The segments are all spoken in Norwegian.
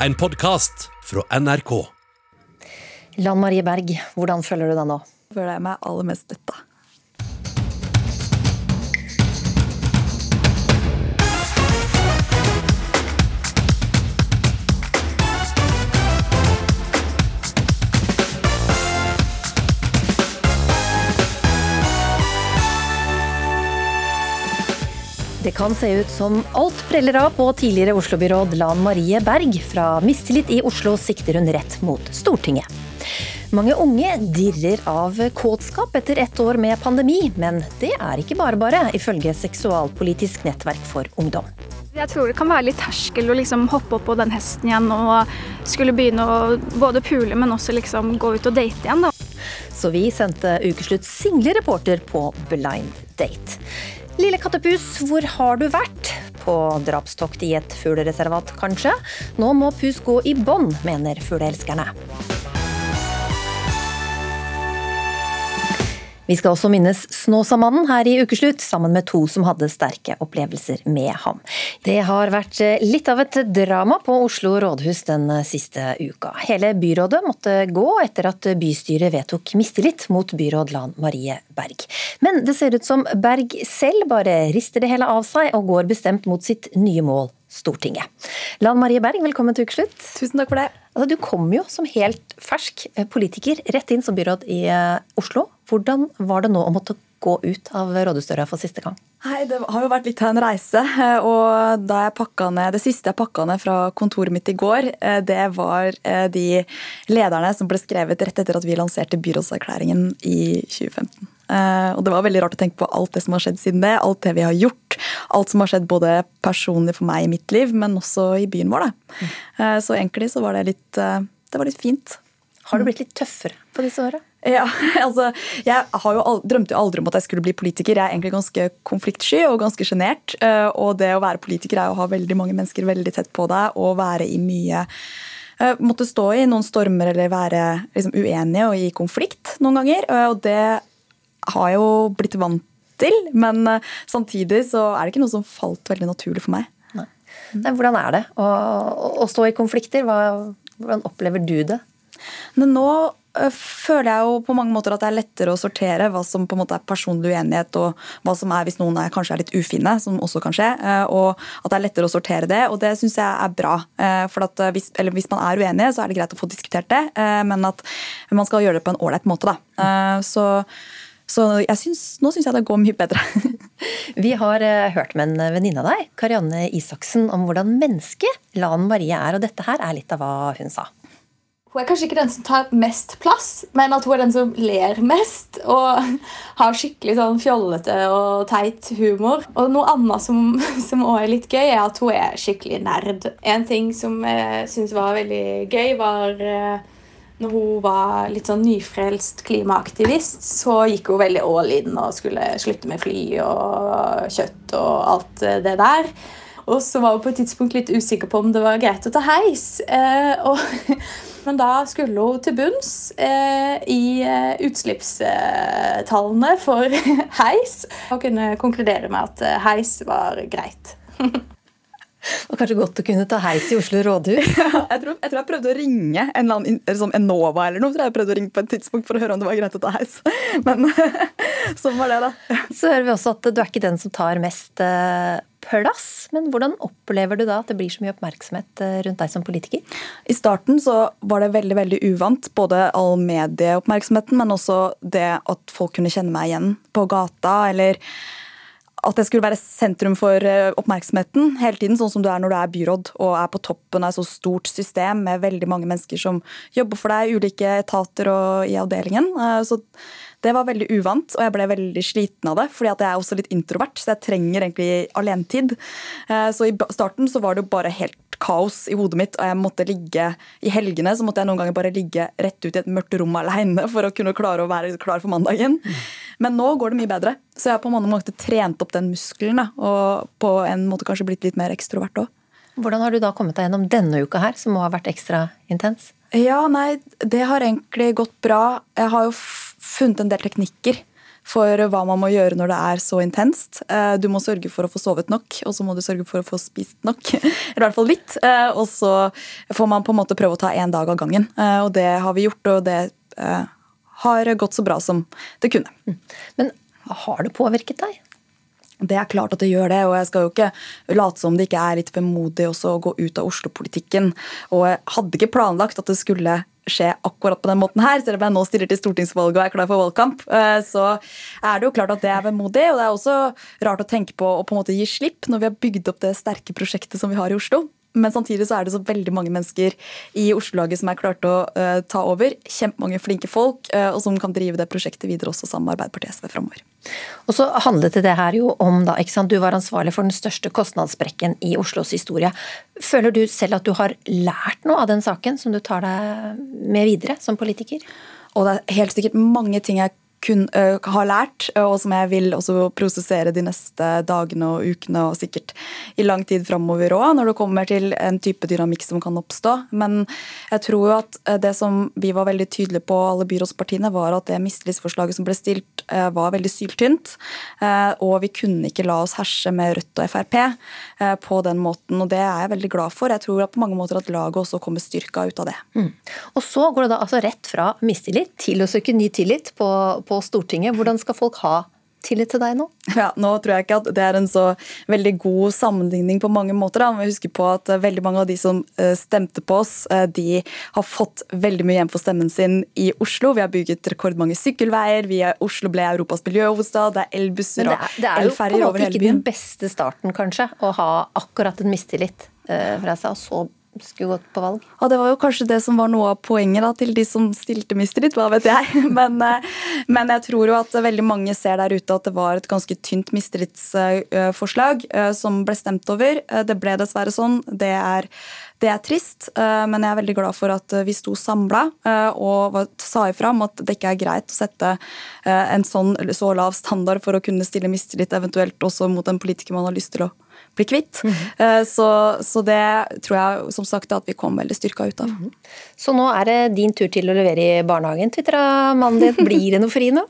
en podkast fra NRK. Lan Marie Berg, hvordan føler du deg nå? Føler jeg meg aller mest dette. Kan se ut som alt preller av på tidligere Oslo-byråd Lan Marie Berg. Fra mistillit i Oslo sikter hun rett mot Stortinget. Mange unge dirrer av kåtskap etter ett år med pandemi, men det er ikke bare bare, ifølge Seksualpolitisk nettverk for ungdom. Jeg tror det kan være litt terskel å liksom hoppe opp på den hesten igjen og skulle begynne å både pule, men også liksom gå ut og date igjen. Da. Så vi sendte Ukeslutts single reporter på blind date. Lille kattepus, hvor har du vært? På drapstokt i et fuglereservat, kanskje? Nå må pus gå i bånd, mener fugleelskerne. Vi skal også minnes Snåsamannen her i Ukeslutt, sammen med to som hadde sterke opplevelser med ham. Det har vært litt av et drama på Oslo rådhus den siste uka. Hele byrådet måtte gå etter at bystyret vedtok mistillit mot byråd Lan Marie Berg. Men det ser ut som Berg selv bare rister det hele av seg og går bestemt mot sitt nye mål, Stortinget. Lan Marie Berg, velkommen til Ukeslutt. Tusen takk for det. Altså, du kom jo som helt fersk politiker rett inn som byråd i Oslo. Hvordan var det nå å måtte gå ut av rådhusdøra for siste gang? Nei, Det har jo vært litt av en reise. og da jeg ned, Det siste jeg pakka ned fra kontoret mitt i går, det var de lederne som ble skrevet rett etter at vi lanserte byrådserklæringen i 2015. Og Det var veldig rart å tenke på alt det som har skjedd siden det. Alt det vi har gjort. Alt som har skjedd både personlig for meg i mitt liv, men også i byen vår. Da. Så egentlig så var det litt, det var litt fint. Har du blitt litt tøffere på disse åra? Ja, altså, Jeg har jo aldri, drømte jo aldri om at jeg skulle bli politiker. Jeg er egentlig ganske konfliktsky og ganske sjenert. Og det å være politiker er å ha veldig mange mennesker veldig tett på deg og være i mye Måtte stå i noen stormer eller være liksom, uenige og i konflikt noen ganger. Og det har jeg jo blitt vant til. Men samtidig så er det ikke noe som falt veldig naturlig for meg. Nei. Hvordan er det å, å stå i konflikter? Hva, hvordan opplever du det? Men nå føler jeg jo på mange måter at det er lettere å sortere hva som på en måte er personlig uenighet, og hva som er hvis noen er, kanskje er litt ufine, som også kan skje. Og at det er lettere å sortere det, og det syns jeg er bra. For at hvis, hvis, man er uenig, så er det greit å få diskutert det, men at man skal gjøre det på en ålreit måte. da. Så, så synes, nå syns jeg det går mye bedre. Vi har hørt med en venninne av deg, Karianne Isaksen, om hvordan menneske Lan Marie er, og dette her er litt av hva hun sa. Hun er kanskje ikke den som tar mest plass, men at hun er den som ler mest. Og har skikkelig sånn fjollete og teit humor. Og noe annet som, som også er litt gøy, er at hun er skikkelig nerd. En ting som jeg syns var veldig gøy, var når hun var litt sånn nyfrelst klimaaktivist, så gikk hun veldig all in og skulle slutte med fly og kjøtt og alt det der. Og så var hun på et tidspunkt litt usikker på om det var greit å ta heis. Eh, og, men da skulle hun til bunns eh, i utslippstallene for heis og kunne konkludere med at heis var greit. Og kanskje godt å kunne ta heis i Oslo rådhus? Ja, jeg, tror, jeg, tror, jeg prøvde å ringe en eller annen sånn Enova eller noe. tror jeg prøvde å ringe på et tidspunkt for å høre om det var greit å ta heis. Men sånn var det, da. Så hører vi også at du er ikke den som tar mest plass. Men hvordan opplever du da at det blir så mye oppmerksomhet rundt deg som politiker? I starten så var det veldig veldig uvant. Både all medieoppmerksomheten, men også det at folk kunne kjenne meg igjen på gata. eller at jeg skulle være sentrum for oppmerksomheten hele tiden, sånn som du er når du er byråd og er på toppen av et så stort system med veldig mange mennesker som jobber for deg, ulike etater og i avdelingen. Så det var veldig uvant, og jeg ble veldig sliten av det. fordi jeg er også litt introvert, så jeg trenger egentlig alentid. Så i starten så var det jo bare helt kaos i hodet mitt, og jeg måtte ligge i helgene så måtte jeg noen ganger bare ligge rett ut i et mørkt rom alene for å kunne klare å være klar for mandagen. Men nå går det mye bedre. Så jeg har på mange måter trent opp den muskelen, og på en måte kanskje blitt litt mer ekstrovert òg. Hvordan har du da kommet deg gjennom denne uka her, som må ha vært ekstra intens? Ja, nei, det har egentlig gått bra. Jeg har jo funnet en del teknikker for hva man må gjøre når det er så intenst. Eh, du må sørge for å få sovet nok, og så må du sørge for å få spist nok. I hvert fall litt. Eh, og så får man på en måte prøve å ta én dag av gangen. Eh, og det har vi gjort, og det har gått så bra som det kunne. Mm. Men har det påvirket deg? Det er klart at det gjør det, og jeg skal jo ikke late som det ikke er litt vemodig også å gå ut av Oslo-politikken. Og jeg hadde ikke planlagt at det skulle skje akkurat på den måten her, selv om jeg nå stiller til stortingsvalget og er klar for valgkamp. Eh, så er det jo klart at det er vemodig, og det er også rart å tenke på å på en måte gi slipp når vi har bygd opp det sterke prosjektet som vi har i Oslo. Men samtidig så er det så veldig mange mennesker i Oslo-laget som er klart å uh, ta over. Kjempemange flinke folk, uh, og som kan drive det prosjektet videre også sammen med Arbeiderpartiet SV framover. Og så handlet det her jo om da, ikke sant? Du var ansvarlig for den største kostnadssprekken i Oslos historie. Føler du selv at du har lært noe av den saken som du tar deg med videre som politiker? Og det er helt sikkert mange ting jeg kun, uh, har lært, og som jeg vil også prosessere de neste dagene og ukene og sikkert i lang tid framover òg, når det kommer til en type dynamikk som kan oppstå. Men jeg tror jo at det som vi var veldig tydelige på, alle byrådspartiene, var at det mistillitsforslaget som ble stilt, uh, var veldig syltynt. Uh, og vi kunne ikke la oss herse med Rødt og Frp på den måten, og det er jeg veldig glad for. Jeg tror på mange måter at laget også kommer styrka ut av det. Mm. Og så går det da altså rett fra mistillit til å søke ny tillit på, på Stortinget. Hvordan skal folk ha tillit til deg nå? Ja, nå tror jeg ikke at det er en så veldig god sammenligning på mange måter. Da. Vi husker på at eh, veldig mange av de som eh, stemte på oss, eh, de har fått veldig mye igjen for stemmen sin i Oslo. Vi har bygget rekordmange sykkelveier, vi er, Oslo ble Europas miljøhovedstad, det er elbusser og elferjer over hele byen. Det er jo på en måte ikke den beste starten, kanskje, å ha akkurat en mistillit fra seg, og så skulle gått på valg? Ja, Det var jo kanskje det som var noe av poenget da, til de som stilte mistillit, hva vet jeg. Men, eh, men, jeg tror jo at veldig mange ser der ute at det var et ganske tynt mistillitsforslag eh, som ble stemt over. Eh, det ble dessverre sånn. Det er, det er trist, men jeg er veldig glad for at vi sto samla og sa ifra om at det ikke er greit å sette en sånn så lav standard for å kunne stille mistillit, eventuelt også mot en politiker man har lyst til å bli kvitt. Mm -hmm. så, så, det tror jeg som sagt at vi kom veldig styrka ut av. Mm -hmm. Så nå er det din tur til å levere i barnehagen, tvitra mannen din. Blir det noe fri nå?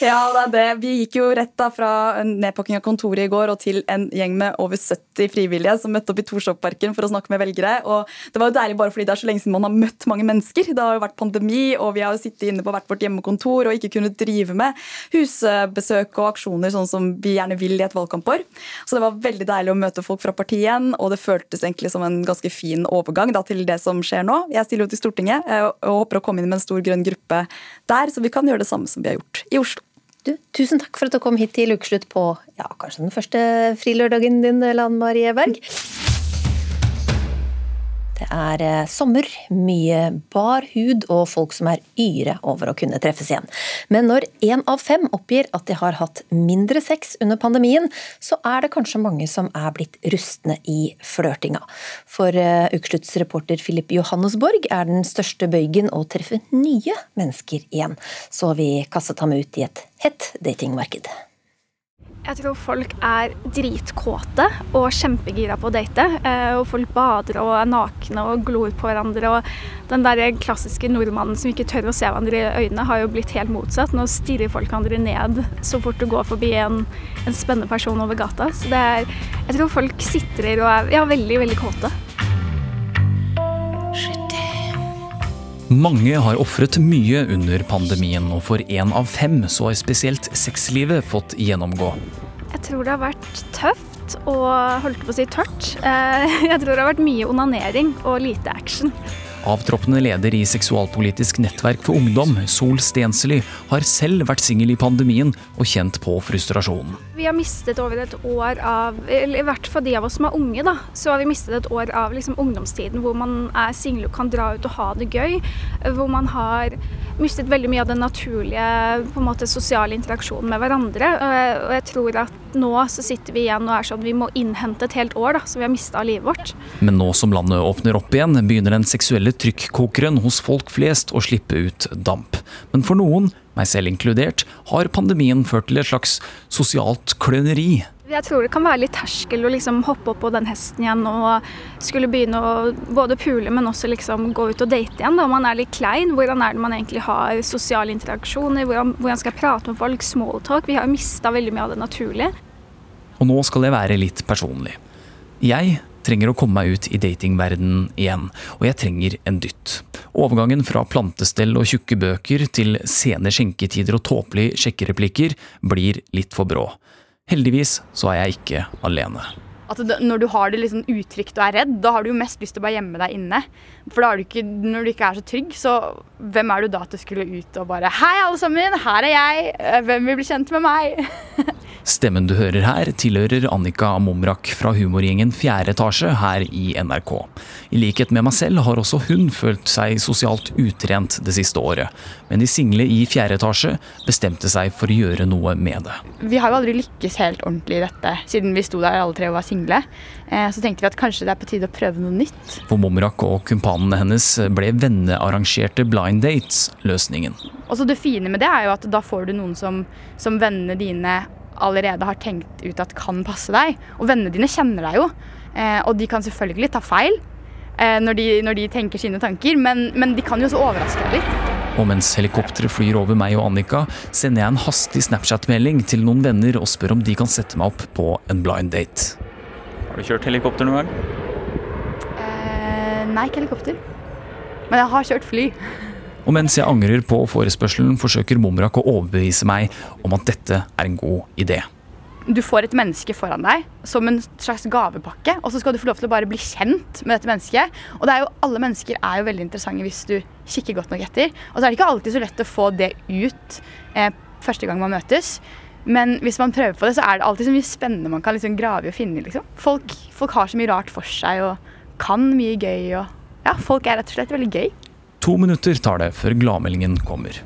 ja, det er det. Vi gikk jo rett da fra nedpakking av kontoret i går og til en gjeng med over 70 frivillige som møtte opp i Torshov-parken for å snakke med velgere. Og det var jo deilig bare fordi det er så lenge siden man har møtt mange mennesker. Det har jo vært pandemi, og vi har jo sittet inne på hvert vårt hjemmekontor og ikke kunnet drive med husbesøk og aksjoner sånn som vi gjerne vil i et valgkampår. Så det var veldig deilig å møte folk fra partiet igjen, og det føltes egentlig som en ganske fin overgang da, til det som skjer nå. Jeg stiller jo til Stortinget eh, og håper å komme inn med en stor grønn gruppe der, så vi kan gjøre det samme som vi har gjort i Oslo. Du, tusen takk for at du kom hit til ukeslutt på ja, kanskje den første frilørdagen din, Lan Marie Berg. Det er eh, sommer, mye bar hud og folk som er yre over å kunne treffes igjen. Men når én av fem oppgir at de har hatt mindre sex under pandemien, så er det kanskje mange som er blitt rustne i flørtinga. For uh, Ukeslutts reporter Philip Johannesborg er den største bøygen å treffe nye mennesker igjen. Så vi kastet ham ut i et hett datingmarked. Jeg tror folk er dritkåte og kjempegira på å date. Eh, og folk bader og er nakne og glor på hverandre. Og den der klassiske nordmannen som ikke tør å se hverandre i øynene, har jo blitt helt motsatt. Nå stirrer folk hverandre ned så fort du går forbi en, en spennende person over gata. Så er, jeg tror folk sitrer og er ja, veldig, veldig kåte. Mange har ofret mye under pandemien, og for én av fem så har spesielt sexlivet fått gjennomgå. Jeg tror det har vært tøft og holdt på å si tørt. Eh, jeg tror det har vært mye onanering og lite action. Avtroppende leder i Seksualpolitisk nettverk for ungdom, Sol Stensely, har selv vært singel i pandemien og kjent på frustrasjonen. Vi har mistet over et år av, eller i hvert fall de av oss som er unge, da, så har vi mistet et år av liksom ungdomstiden hvor man er singel og kan dra ut og ha det gøy. Hvor man har mistet veldig mye av den naturlige på en måte, sosiale interaksjonen med hverandre. Og jeg tror at nå så sitter vi igjen og er sånn vi må innhente et helt år da, så vi har mista livet vårt. Men nå som landet åpner opp igjen, begynner den seksuelle trykkokeren hos folk flest å slippe ut damp. Men for noen, meg selv inkludert, har pandemien ført til et slags sosialt kløneri. Jeg tror det kan være litt terskel å liksom hoppe opp på den hesten igjen og skulle begynne å både pule, men også liksom gå ut og date igjen. Da man er litt klein. Hvordan er det man egentlig har sosiale interaksjoner? Hvordan, hvordan skal jeg prate med folk? Smalltalk. Vi har mista veldig mye av det naturlige. Og nå skal jeg være litt personlig. Jeg trenger å komme meg ut i datingverdenen igjen, og jeg trenger en dytt. Overgangen fra plantestell og tjukke bøker til sene skjenketider og tåpelige sjekkereplikker blir litt for brå. Heldigvis så er jeg ikke alene. At det, når du har det sånn utrygt og er redd, da har du jo mest lyst til å bare gjemme deg inne. For da har du ikke, når du ikke er så trygg, så hvem er du da til å skulle ut og bare Hei, alle sammen, her er jeg. Hvem vil bli kjent med meg? Stemmen du hører her, tilhører Annika Momrak fra humorgjengen Fjerde etasje her i NRK. I likhet med meg selv har også hun følt seg sosialt utrent det siste året. Men de single i Fjerde etasje bestemte seg for å gjøre noe med det. Vi har jo aldri lykkes helt ordentlig i dette, siden vi sto der alle tre og var single. Eh, så tenkte vi at kanskje det er på tide å prøve noe nytt. For Momrak og kumpanene hennes ble vennearrangerte blind dates løsningen. Og så Det fine med det er jo at da får du noen som, som vennene dine allerede har tenkt ut at kan passe deg. Og vennene dine kjenner deg jo, eh, og de kan selvfølgelig ta feil eh, når, de, når, de, tenker sine tanker, men, men de kan jo også overraske deg litt. Og mens helikopteret flyr over meg og Annika, sender jeg en hastig Snapchat-melding til noen venner og spør om de kan sette meg opp på en blind date. Har du kjørt helikopter noen gang? Eh, nei, ikke helikopter. Men jeg har kjørt fly. Og mens jeg angrer på forespørselen, forsøker Mumrak å overbevise meg om at dette er en god idé. Du får et menneske foran deg som en slags gavepakke, og så skal du få lov til å bare bli kjent med dette mennesket. Og det er jo, alle mennesker er jo veldig interessante hvis du kikker godt nok etter. Og så er det ikke alltid så lett å få det ut eh, første gang man møtes. Men hvis man prøver på det, så er det alltid så mye spennende man kan liksom grave i og finne. Liksom. Folk, folk, har så mye rart for seg og kan mye gøy. Og, ja, folk er rett og slett veldig gøy. To minutter tar det før gladmeldingen kommer.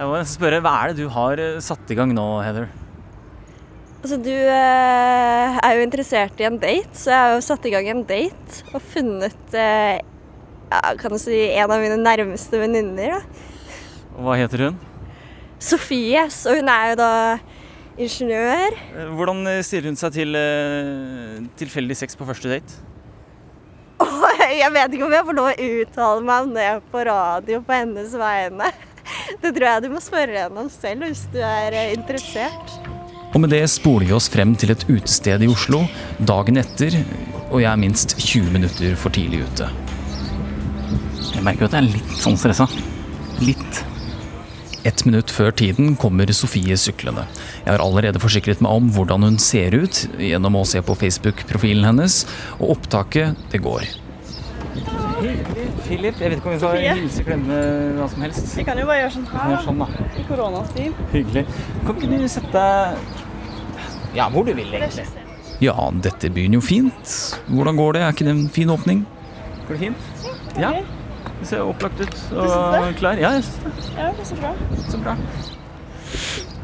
Jeg må spørre, Hva er det du har eh, satt i gang nå, Heather? Altså, Du eh, er jo interessert i en date, så jeg har jo satt i gang en date og funnet eh, ja, kan du si, en av mine nærmeste venninner. Hva heter hun? Sofie. Så hun er jo da ingeniør. Eh, hvordan eh, stiller hun seg til uh, tilfeldig sex på første date? jeg vet ikke om jeg får lov å uttale meg om det på radio på hennes vegne. Det tror jeg du må spørre henne om selv hvis du er eh, interessert. Og med det spoler vi oss frem til et utested i Oslo dagen etter, og jeg er minst 20 minutter for tidlig ute. Jeg merker at jeg er litt sånn stressa. Litt. Ett minutt før tiden kommer Sofie syklende. Jeg har allerede forsikret meg om hvordan hun ser ut gjennom å se på Facebook-profilen hennes, og opptaket, det går. Philip, jeg vet ikke om vi skal hilse klemme hva som helst. Vi kan jo bare gjøre sånn her. Sånn, da. I koronastil. Hyggelig. Kan ikke du sette deg Ja, hvor du vil, egentlig. Ja, dette begynner jo fint. Hvordan går det? Er ikke det en fin åpning? Går det fint? Ja. Det ser opplagt ut og klar. Ja, jeg syns det. Ja, det er så bra. Så bra.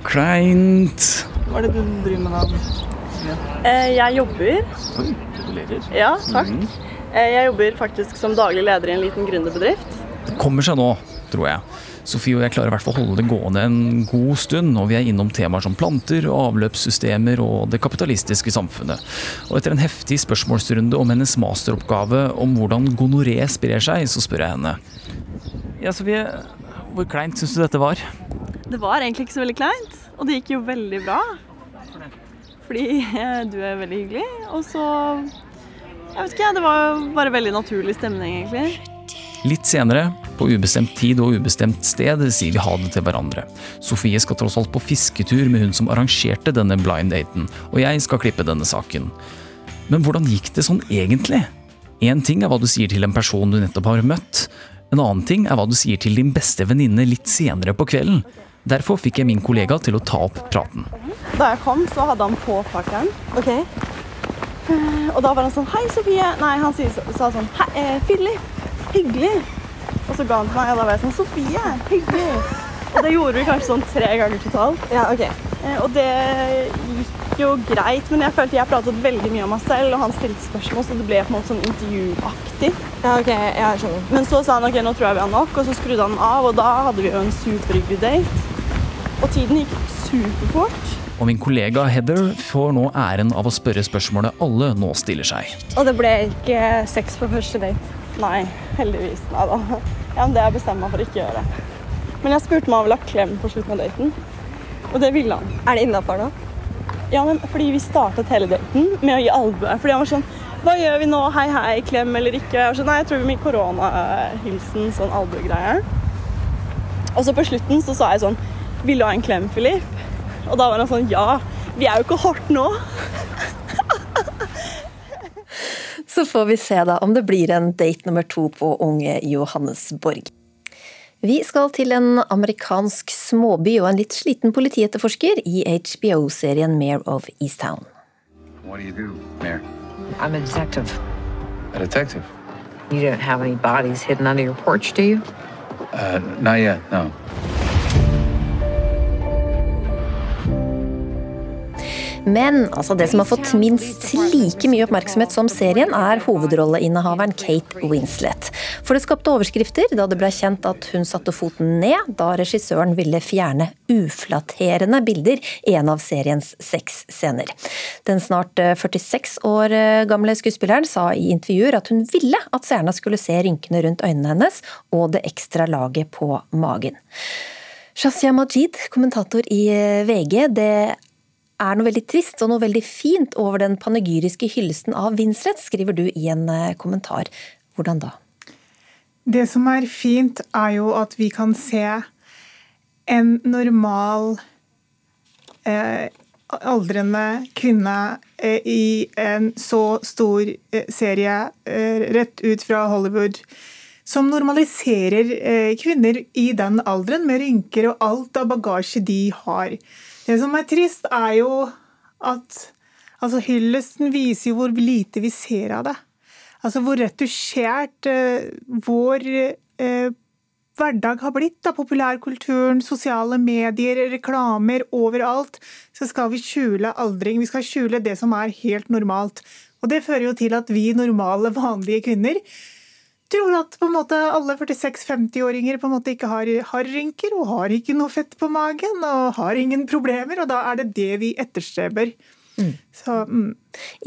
Kleint. Hva er det du driver med da? Ja. Eh, jeg jobber. Oi, gratulerer. Ja, takk. Mm. Jeg jobber faktisk som daglig leder i en liten gründerbedrift. Det kommer seg nå, tror jeg. Sofie og jeg klarer i hvert fall holde det gående en god stund, og vi er innom temaer som planter, avløpssystemer og det kapitalistiske samfunnet. Og etter en heftig spørsmålsrunde om hennes masteroppgave om hvordan gonoré sprer seg, så spør jeg henne. Ja, Sofie, hvor kleint syns du dette var? Det var egentlig ikke så veldig kleint, og det gikk jo veldig bra. Fordi du er veldig hyggelig, og så Jeg vet ikke, det var bare veldig naturlig stemning, egentlig. Litt senere, på ubestemt tid og ubestemt sted, sier vi ha det til hverandre. Sofie skal tross alt på fisketur med hun som arrangerte denne blind daten, og jeg skal klippe denne saken. Men hvordan gikk det sånn egentlig? Én ting er hva du sier til en person du nettopp har møtt. En annen ting er hva du sier til din beste venninne litt senere på kvelden. Derfor fikk jeg min kollega til å ta opp praten. Da jeg kom, så hadde han på partneren. Okay. Og da var han sånn Hei, Sofie. Nei, han sa sånn Hei, eh, Philip hyggelig. Og så ga han til meg, og da var jeg sånn Sofie, hyggelig. Og det gjorde vi kanskje sånn tre ganger totalt. Ja, ok. Eh, og det gikk jo greit, men jeg følte jeg pratet veldig mye om meg selv, og han stilte spørsmål, så det ble på en måte sånn intervjuaktig. Ja, ok, jeg skjønner. Men så sa han ok, nå tror jeg vi har nok, og så skrudde han av, og da hadde vi jo en superhyggelig date. Og tiden gikk superfort. Og min kollega Heather får nå æren av å spørre spørsmålet alle nå stiller seg. Og det ble ikke sex på første date. Nei, heldigvis. Nei da. Ja, men det har jeg bestemt meg for å ikke gjøre. Men jeg spurte om han ville ha klem på slutten av daten, og det ville han. Er det innafor nå? Ja, men fordi vi startet hele daten med å gi albue. Fordi han var sånn Hva gjør vi nå? Hei, hei, klem eller ikke? Jeg var sånn, Nei, jeg tror vi må gi koronahilsen, sånn albuegreier. Og så på slutten så sa jeg sånn Vil du ha en klem, Filip? Og da var han sånn Ja. Vi er jo ikke hardt nå. Så får vi se da om det blir en date nummer to på unge Johannesborg. Vi skal til en amerikansk småby og en litt sliten politietterforsker i HBO-serien Mare of Easttown. What do you do, Mayor? I'm a detective. A detective? You don't have any bodies hidden under your porch, do you? Uh, not yet, no. Men altså, det som har fått minst like mye oppmerksomhet som serien, er hovedrolleinnehaveren Kate Winslet. For det skapte overskrifter da det ble kjent at hun satte foten ned da regissøren ville fjerne uflatterende bilder i en av seriens seks scener. Den snart 46 eh, år eh, gamle skuespilleren sa i intervjuer at hun ville at seerne skulle se rynkene rundt øynene hennes og det ekstra laget på magen. Shazia Majid, kommentator i eh, VG. Det er noe veldig trist og noe veldig fint over den panegyriske hyllesten av Winslet, skriver du i en eh, kommentar. Hvordan da? Det som er fint, er jo at vi kan se en normal eh, aldrende kvinne eh, i en så stor eh, serie eh, rett ut fra Hollywood som normaliserer eh, kvinner i den alderen, med rynker og alt av bagasje de har. Det som er trist, er jo at altså Hyllesten viser jo hvor lite vi ser av det. Altså hvor retusjert eh, vår eh, hverdag har blitt. da, Populærkulturen, sosiale medier, reklamer overalt. Så skal vi skjule aldring. Vi skal skjule det som er helt normalt. Og det fører jo til at vi normale, vanlige kvinner tror at på en måte alle 46-50-åringer på en måte ikke har, har, rynker og har ikke noe fett på magen og har ingen problemer, og da er det det vi etterstreber. Mm. Så, mm.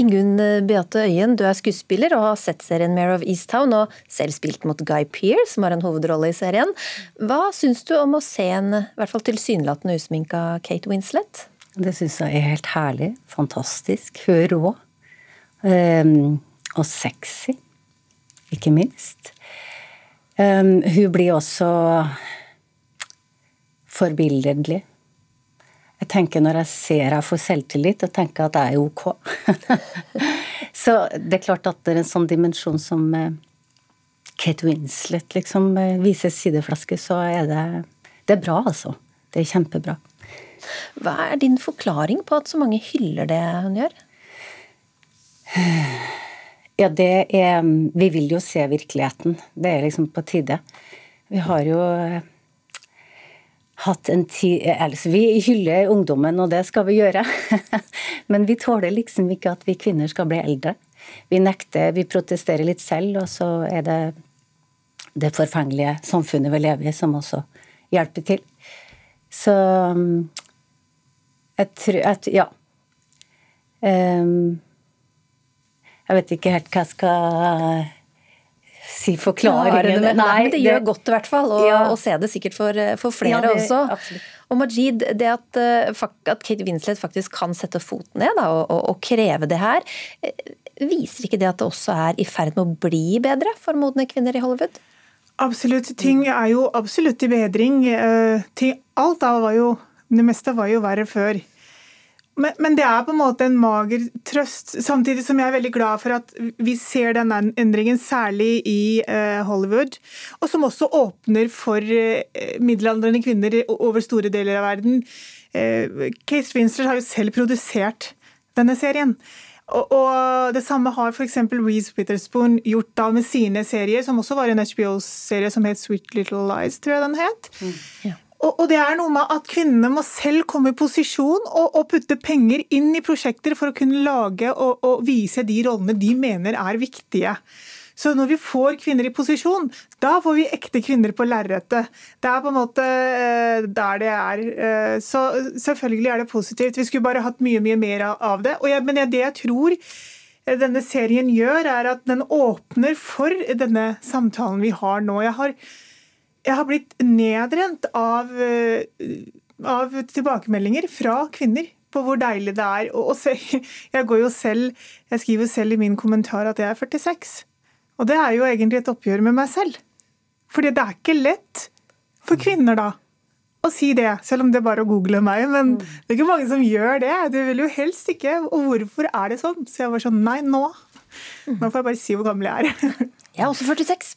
Ingunn Beate Øyen, du er skuespiller og har sett serien Mare of Easttown og selv spilt mot Guy Pearce, som har en hovedrolle i serien. Hva syns du om å se en i hvert fall tilsynelatende usminka Kate Winslet? Det syns jeg er helt herlig. Fantastisk. Hun er rå. Um, og sexy ikke minst. Um, hun blir også forbilledlig. Jeg tenker Når jeg ser jeg får selvtillit, og tenker at jeg er ok. så det er klart at det er en sånn dimensjon som uh, Kate Winslet liksom uh, viser sideflaske, så er det, det er bra, altså. Det er kjempebra. Hva er din forklaring på at så mange hyller det hun gjør? Ja, det er Vi vil jo se virkeligheten. Det er liksom på tide. Vi har jo eh, hatt en tid altså Vi hyller ungdommen, og det skal vi gjøre. Men vi tåler liksom ikke at vi kvinner skal bli eldre. Vi nekter, vi protesterer litt selv, og så er det det forfengelige samfunnet vi lever i, som også hjelper til. Så jeg tror at Ja. Um, jeg vet ikke helt hva jeg skal si forklaringen. Nei, men det gjør godt i hvert fall å, ja. se det sikkert for, for flere ja, det, også. Absolutt. Og Majid, det at, eh, at, Kate Winslet faktisk kan sette foten ned da, og, og, og, kreve det her, eh, viser ikke det at det også er i ferd med å bli bedre for modne kvinner i Hollywood? Absolutt. Ting er jo absolutt i bedring. Alt alt var jo Det meste var jo verre før. Men, men, det er på en måte en mager trøst, samtidig som jeg er veldig glad for at vi ser denne endringen, særlig i uh, Hollywood, og som også åpner for uh, middelaldrende kvinner over store deler av verden. Uh, Kate Winsler har jo selv produsert denne serien. Og, og Det samme har f.eks. Reece Witherspoon gjort da med sine serier, som også var en HBO-serie som het Sweet Little Lies, tror jeg den het. Mm. Ja. Og, det er noe med at kvinnene må selv komme i posisjon og, og putte penger inn i prosjekter for å kunne lage og, og, vise de rollene de mener er viktige. Så når vi får kvinner i posisjon, da får vi ekte kvinner på lerretet. Det er på en måte eh, der det er. Eh, så selvfølgelig er det positivt. Vi skulle bare hatt mye, mye mer av det. Jeg, men det jeg tror eh, denne serien gjør, er at den åpner for denne samtalen vi har nå. Jeg har, jeg har blitt nedrent av, av tilbakemeldinger fra kvinner på hvor deilig det er. Og, jeg, går jo selv, jeg skriver selv i min kommentar at jeg er 46. Og det er jo egentlig et oppgjør med meg selv. Fordi det er ikke lett for kvinner da å si det, selv om det er bare å google meg. Men mm. det er ikke mange som gjør det. Du vil jo helst ikke. Og hvorfor er det sånn? Så jeg var sånn nei, nå. Nå får jeg bare si hvor gammel jeg er. jeg er også 46.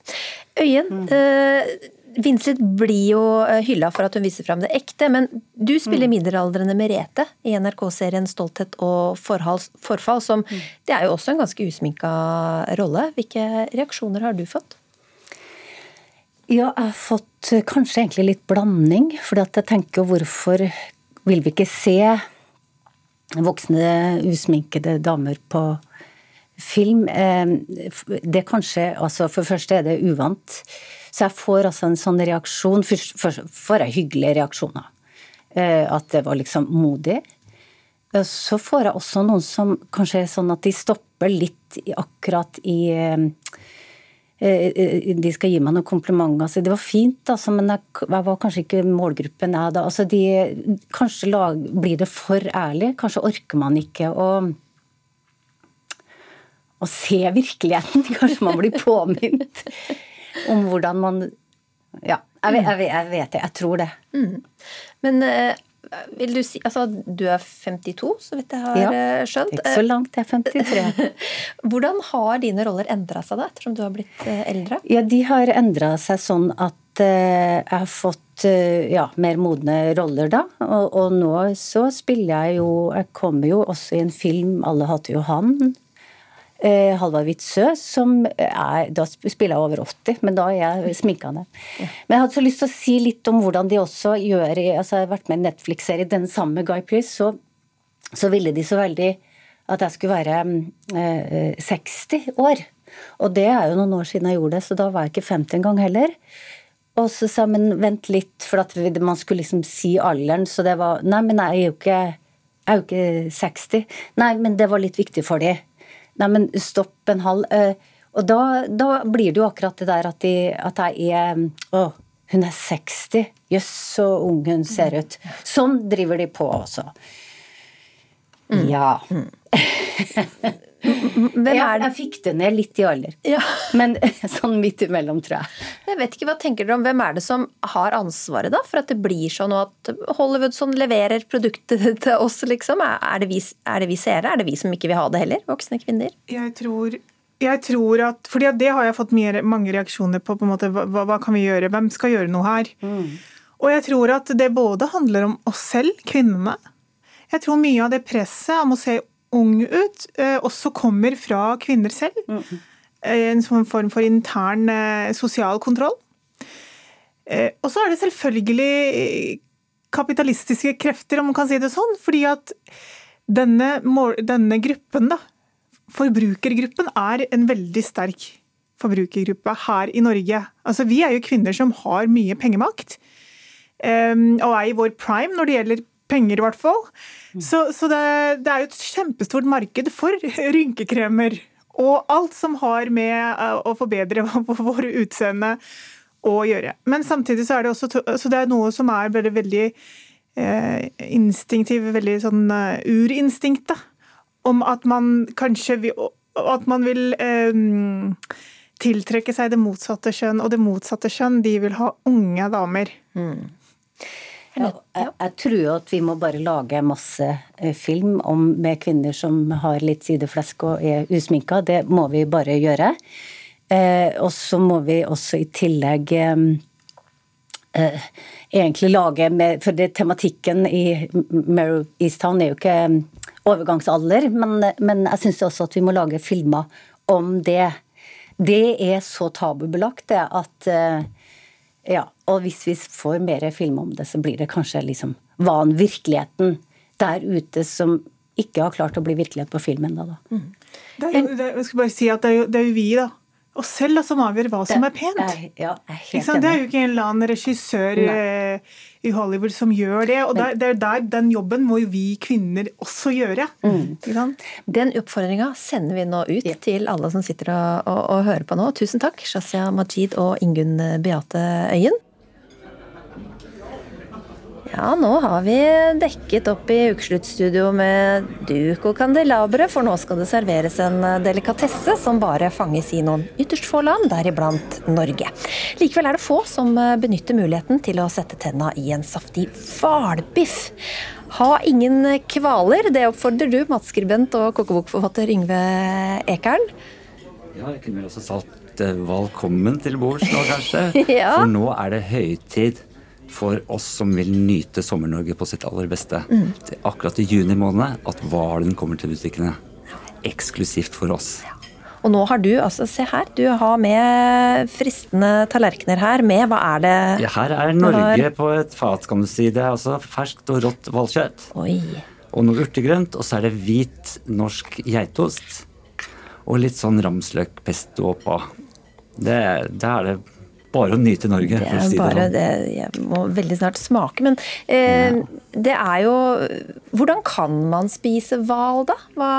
Øyen, mm. øh, Vinslet blir jo eh, hylla for at hun viser fram det ekte, men du spiller mm. middelaldrende Merete i NRK-serien 'Stolthet og forfall', som mm. det er jo også en ganske usminka rolle. Hvilke reaksjoner har du fått? Ja, jeg har fått eh, kanskje egentlig litt blanding. For jeg tenker hvorfor vil vi ikke se voksne, usminkede damer på film? Eh, det kanskje Altså, for det første er det uvant. Så jeg får altså en sånn reaksjon Først får jeg hyggelige reaksjoner. Eh, at det var liksom modig. Eh, så får jeg også noen som kanskje er sånn at de stopper litt akkurat i de skal gi meg noen komplimenter. Altså, det var fint, altså, men jeg, jeg, var kanskje ikke målgruppen jeg da. Altså, de, kanskje lag, blir det for ærlig. Kanskje orker man ikke å, å se virkeligheten. Kanskje man blir påminnet om hvordan man Ja, jeg vet, jeg jeg, det. Jeg tror det. Mm. Men eh, vil du si Altså, du er 52, så vidt jeg har ja, eh, skjønt. Ikke så langt, jeg er 53. Hvordan har dine roller endra seg da, ettersom du har blitt eh, eldre? Ja, de har endra seg sånn at jeg har fått ja, mer modne roller da. Og, og, nå så spiller jeg jo Jeg kommer jo også i en film 'Alle hater jo han', eh, Halvard Witzøe, som er Da spiller jeg over 80, men da er jeg sminkende. Men jeg hadde så lyst til å si litt om hvordan de også gjør altså Jeg har vært med i Netflix-serie, den samme med Guy Pearce, så, så, ville de så veldig at jeg skulle være eh, 60 år. Og det er jo noen år siden jeg gjorde det, så da var jeg ikke 50 engang heller. Og så sa jeg, men vent litt, for at man skulle liksom si alderen, så det var Nei, men jeg er jo ikke, jeg er jo ikke 60. Nei, men det var litt viktig for dem. Nei, men stopp en halv. Eh, og da, da blir det jo akkurat det der at, de, at jeg er Å, hun er 60. Jøss, så ung hun ser ut. Sånn driver de på også. Mm. Ja. Hvem er det? Jeg fikk det ned litt i alder. Ja. Men sånn midt imellom, tror jeg. Jeg vet ikke, Hva tenker dere om hvem er det som har ansvaret da, for at det blir sånn, og at Hollywood sånn leverer produktet til oss, liksom? Er det, vi, er det vi seere? Er det vi som ikke vil ha det heller? Voksne kvinner? Jeg tror jeg tror at, fordi det har jeg fått mer, mange reaksjoner på. på en måte, hva, hva, kan vi gjøre? Hvem skal gjøre noe her? Mm. Og jeg tror at det både handler om oss selv, kvinnene. Jeg tror mye av det presset om å se ung ut, eh, også kommer fra kvinner selv. Mm. En sånn form for intern eh, sosial kontroll. Og så er det selvfølgelig kapitalistiske krefter, om man kan si det sånn. Fordi at denne, denne gruppen, da, forbrukergruppen, er en veldig sterk forbrukergruppe her i Norge. Altså, vi er jo kvinner som har mye pengemakt. Og er i vår prime når det gjelder penger, i hvert fall. Så, så det, det, er jo et kjempestort marked for rynkekremer. Og alt som har med eh, å forbedre våre utseende å gjøre. Men samtidig så er det også så det er noe som er veldig, veldig eh, instinktiv, veldig sånn uh, urinstinkt, da. Om at man kanskje vil, At man vil eh, tiltrekke seg det motsatte kjønn, og det motsatte kjønn, de vil ha unge damer. Mm. Ja, jeg, jeg, tror at vi må bare lage masse eh, film om, med kvinner som har litt sideflesk og er usminka. Det må vi bare gjøre. Eh, og så må vi også i tillegg eh, eh, egentlig lage med For det, tematikken i Merrow Easttown er jo ikke eh, overgangsalder, men, men jeg syns også at vi må lage filmer om det. Det er så tabubelagt, det, at ja, og hvis vi får mer film om det, så blir det kanskje liksom van virkeligheten der ute som ikke har klart å bli virkelighet på film ennå, da. Mm. Det er jo, det, jeg skal bare si at det er jo, det er jo vi, da. oss selv da, som avgjør hva som er pent. Er, ja, er Ikke sant? Det er jo ikke en eller annen regissør Nei. i Hollywood som gjør det. Og der, det er der den jobben må jo vi kvinner også gjøre. Ikke sant? Den oppfordringa sender vi nå ut til alle som sitter og, og, og hører på nå. Tusen takk, Shazia Majid og Ingunn Beate Øyen. Ja, nå har vi dekket opp i ukesluttstudio med duk og kandelabre, for nå skal det serveres en delikatesse som bare fanges i noen ytterst få land, deriblant Norge. Likevel er det få som benytter muligheten til å sette tenna i en saftig hvalbiff. Ha ingen kvaler, det oppfordrer du, matskribent og kokebokforfatter Yngve Ekern. Ja, jeg kunne vel også sagt eh, velkommen til bords nå, kanskje. Ja. For nå er det høytid for oss som vil nyte Sommer-Norge på sitt aller beste. Mm. Det er akkurat i juni måned at hvalen kommer til butikkene. Eksklusivt for oss. Og nå har du, altså se her, du har med fristende tallerkener her med, hva er det? Ja, her er Norge på et fat, kan du si. Det er altså ferskt og rått hvalkjøtt. Og noe urtegrønt. Og så er det hvit norsk geitost. Og litt sånn ramsløkpesto oppå. Det, det er det bare å nyte Norge. Det er si bare sånn. det, Jeg må veldig snart smake, men eh, det er jo Hvordan kan man spise hval, da? Hva,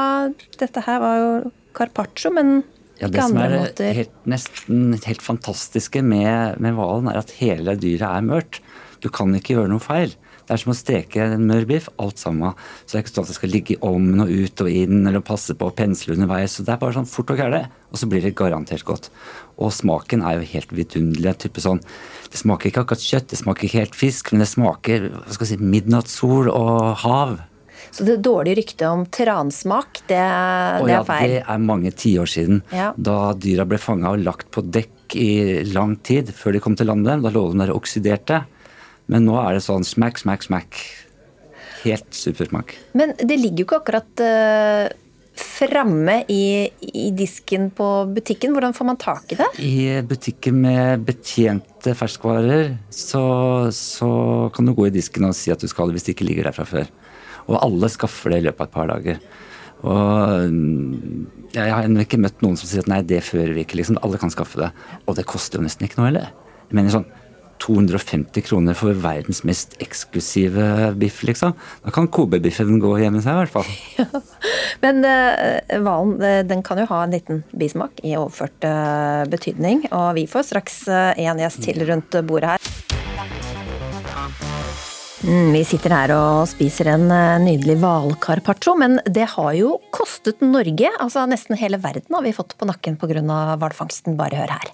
dette her var jo carpaccio, men Ja, ikke det som er helt, nesten helt fantastiske med, med hvalen, er at hele dyret er mørt. Du kan ikke gjøre noe feil. Det er som å steke en mør biff, alt sammen. Så det er ikke sånn at det skal ligge i ovnen og ut og inn, eller passe på å pensle underveis. Så det er bare sånn fort og gære, og så blir det garantert godt. Og smaken er jo helt vidunderlig. type sånn, Det smaker ikke akkurat kjøtt, det smaker ikke helt fisk, men det smaker hva skal jeg si, midnattssol og hav. Så det dårlige ryktet om transmak, det, Å det ja, er feil. det er mange tiår siden. Ja. Da dyra ble fanga og lagt på dekk i lang tid før de kom til landet. Da lå de der oksiderte. Men nå er det sånn smack, smack, smack. Helt supersmak. Men det ligger jo ikke akkurat uh, framme i, i disken på butikken. Hvordan får man tak i det? I butikker med betjente ferskvarer så, så kan du gå i disken og si at du skal ha det hvis det ikke ligger der fra før. Og alle skaffer det i løpet av et par dager. Og jeg har ennå ikke møtt noen som sier at nei, det fører vi ikke. liksom. Alle kan skaffe det. Og det koster jo nesten ikke noe heller. Jeg mener sånn 250 kroner for verdens mest eksklusive biff, liksom. Da kan Kobe-biffen gå hjemme seg, i hvert fall. Men eh, hvalen uh, den kan jo ha en liten bismak i overført uh, betydning. Og vi får straks eh, en gjest til rundt bordet her. Mm, vi sitter her og spiser en nydelig hvalcarpaccio, men det har jo kostet Norge, altså nesten hele verden har vi fått på nakken pga. hvalfangsten. Bare hør her.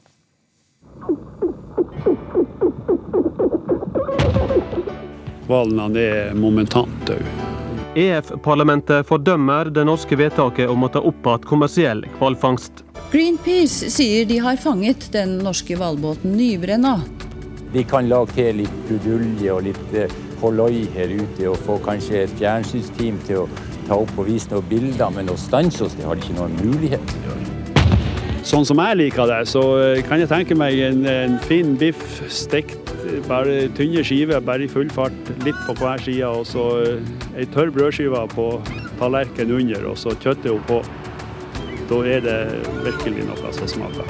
Han er momentant død. EF-parlamentet fordømmer det norske vedtaket om å ta opp igjen kommersiell hvalfangst. Greenpeace sier de har fanget den norske hvalbåten Nybrenna. Vi kan lage til litt budulje og litt eh, holloi her ute og få kanskje et fjernsynsteam til å ta opp og vise noen bilder, men å stanse oss, det har de ikke noen mulighet til å gjøre. Sånn som jeg liker det, så eh, kan jeg tenke meg en, en fin biff stekt, eh, bare tynne skiver, bare i full fart, litt på hver side, og så eh, ei tørr brødskive på tallerkenen under, og så kjøttet oppå. Da er det virkelig noe som smaker.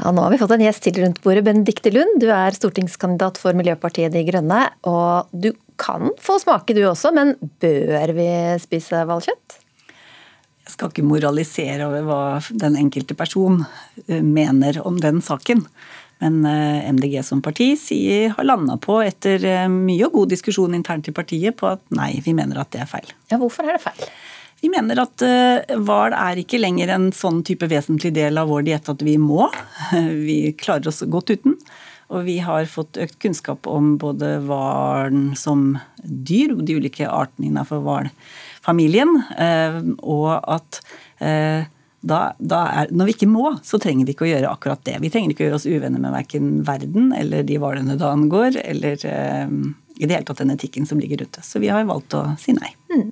Ja, nå har vi fått en gjest til rundt bordet. Benedicte Lund, du er stortingskandidat for Miljøpartiet De Grønne. Og du kan få smake du også, men bør vi spise hvalkjøtt? Jeg skal ikke moralisere over hva den enkelte person eh, mener om den saken. Men eh, MDG som parti sier, har landa på, etter eh, mye og god diskusjon internt i partiet, på at nei, vi mener at det er feil. Ja, Hvorfor er det feil? Vi mener at hval er ikke lenger en sånn type vesentlig del av vår diett at vi må. Vi klarer oss godt uten. Og vi har fått økt kunnskap om både hvalen som dyr, de ulike artene innenfor hvalfamilien, og at da, da er, når vi ikke må, så trenger vi ikke å gjøre akkurat det. Vi trenger ikke å gjøre oss uvenner med verken verden eller de hvalene det angår, eller i det hele tatt den etikken som ligger rundt oss. Så vi har valgt å si nei. Mm.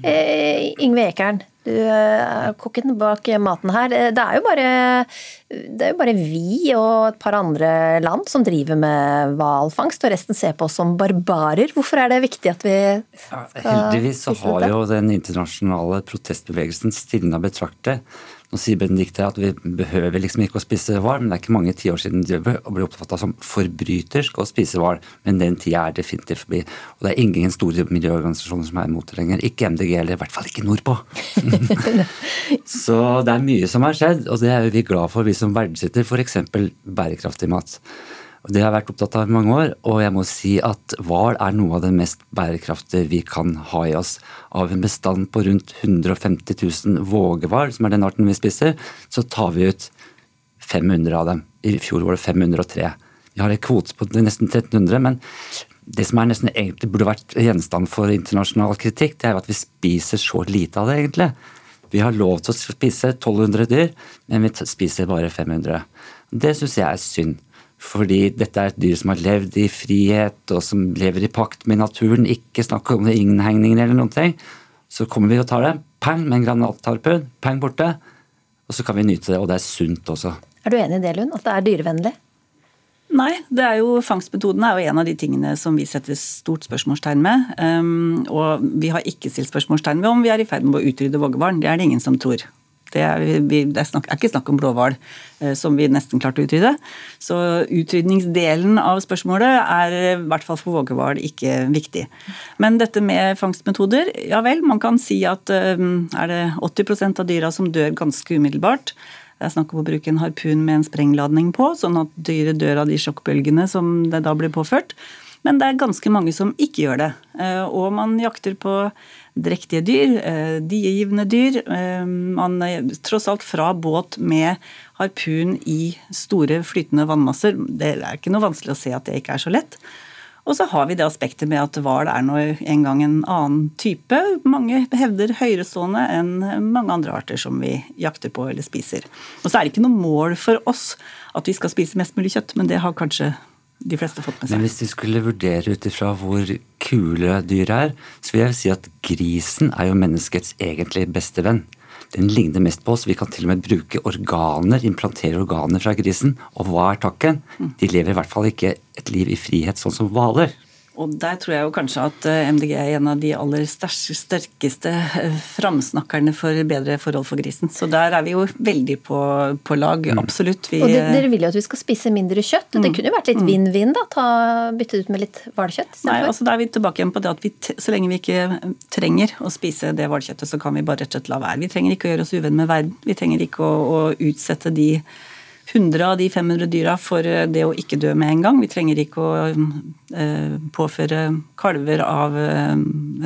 Eh, Yngve Ekern, du er kokken bak maten her. Det er, jo bare, det er jo bare vi og et par andre land som driver med hvalfangst, og resten ser på oss som barbarer. Hvorfor er det viktig at vi skal Heldigvis så har jo den internasjonale protestbevegelsen stilna betraktet. Nå sier Benedicte at vi behøver liksom ikke å spise hval, men det er ikke mange tiår siden de ble oppfatta som forbrytersk å spise hval. Men den tida er definitivt forbi. Og det er ingen store miljøorganisasjoner som er imot det lenger. Ikke MDG, eller i hvert fall ikke nordpå. Så det er mye som har skjedd, og det er vi glad for, vi som verdsetter f.eks. bærekraftig mat. Det har jeg vært opptatt av i mange år, og jeg må si at hval er noe av det mest bærekraftige vi kan ha i oss. Av en bestand på rundt 150 000 vågehval, som er den arten vi spiser, så tar vi ut 500 av dem. I fjor var det 503. Vi har en kvote på nesten 1300, men det som nesten egentlig burde vært gjenstand for internasjonal kritikk, det er jo at vi spiser så lite av det, egentlig. Vi har lov til å spise 1200 dyr, men vi spiser bare 500. Det syns jeg er synd. Fordi dette er et dyr som har levd i frihet, og som lever i pakt med naturen. Ikke snakk om innhegninger eller noen ting. Så kommer vi og tar det. Pang med en granatharpun. Pang borte. Og så kan vi nyte det, og det er sunt også. Er du enig i det, Lund? At det er dyrevennlig? Nei, det er jo fangstmetodene er jo en av de tingene som vi setter stort spørsmålstegn med. Um, og vi har ikke stilt spørsmålstegn ved om vi er i ferd med å utrydde vågehvalen. Det er det ingen som tror. Det er, vi, det er, snakk, er ikke snakk om blåhval, eh, som vi nesten klarte å utrydde. Så utrydningsdelen av spørsmålet er i hvert fall for vågehval ikke viktig. Men dette med fangstmetoder, ja vel, man kan si at eh, er det 80% av dyra som dør ganske umiddelbart. Det er snakk om å bruke en harpun med en sprengladning på, sånn at dyret dør av de sjokkbølgene som det da blir påført. Men det er ganske mange som ikke gjør det. Eh, og man jakter på drektige dyr, eh, diegivende dyr. Eh, man er tross alt fra båt med harpun i store flytende vannmasser. Det er ikke noe vanskelig å se at det ikke er så lett. Og så har vi det aspektet med at hval er nå en gang en annen type. Mange hevder høyerestående enn mange andre arter som vi jakter på eller spiser. Og så er det ikke noe mål for oss at vi skal spise mest mulig kjøtt, men det har kanskje de fleste fått med seg. Men hvis vi skulle vurdere ut ifra hvor kule dyr er, så vil jeg si at grisen er jo menneskets egentlig beste venn. Den ligner mest på oss. Vi kan til og med bruke organer, implantere organer fra grisen. Og hva er takken? De lever i hvert fall ikke et liv i frihet sånn som hvaler. Og der tror jeg jo kanskje at eh, MDG er en av de aller sterkeste eh, framsnakkerne for bedre forhold for grisen. Så der er vi jo veldig på, på lag, mm. absolutt. Vi, og Dere vil jo at vi skal spise mindre kjøtt. Mm. Det kunne jo vært litt mm. vinn-vinn, da? Ta, bytte ut med litt hvalkjøtt? Nei, altså da er vi tilbake igjen på det at vi, så lenge vi ikke trenger å spise det hvalkjøttet, så kan vi bare rett og slett la være. Vi trenger ikke å gjøre oss uvenn med verden. Vi trenger ikke å, å utsette de 100 av de 500 dyra for det å ikke dø med en gang. Vi trenger ikke å eh, påføre kalver av eh,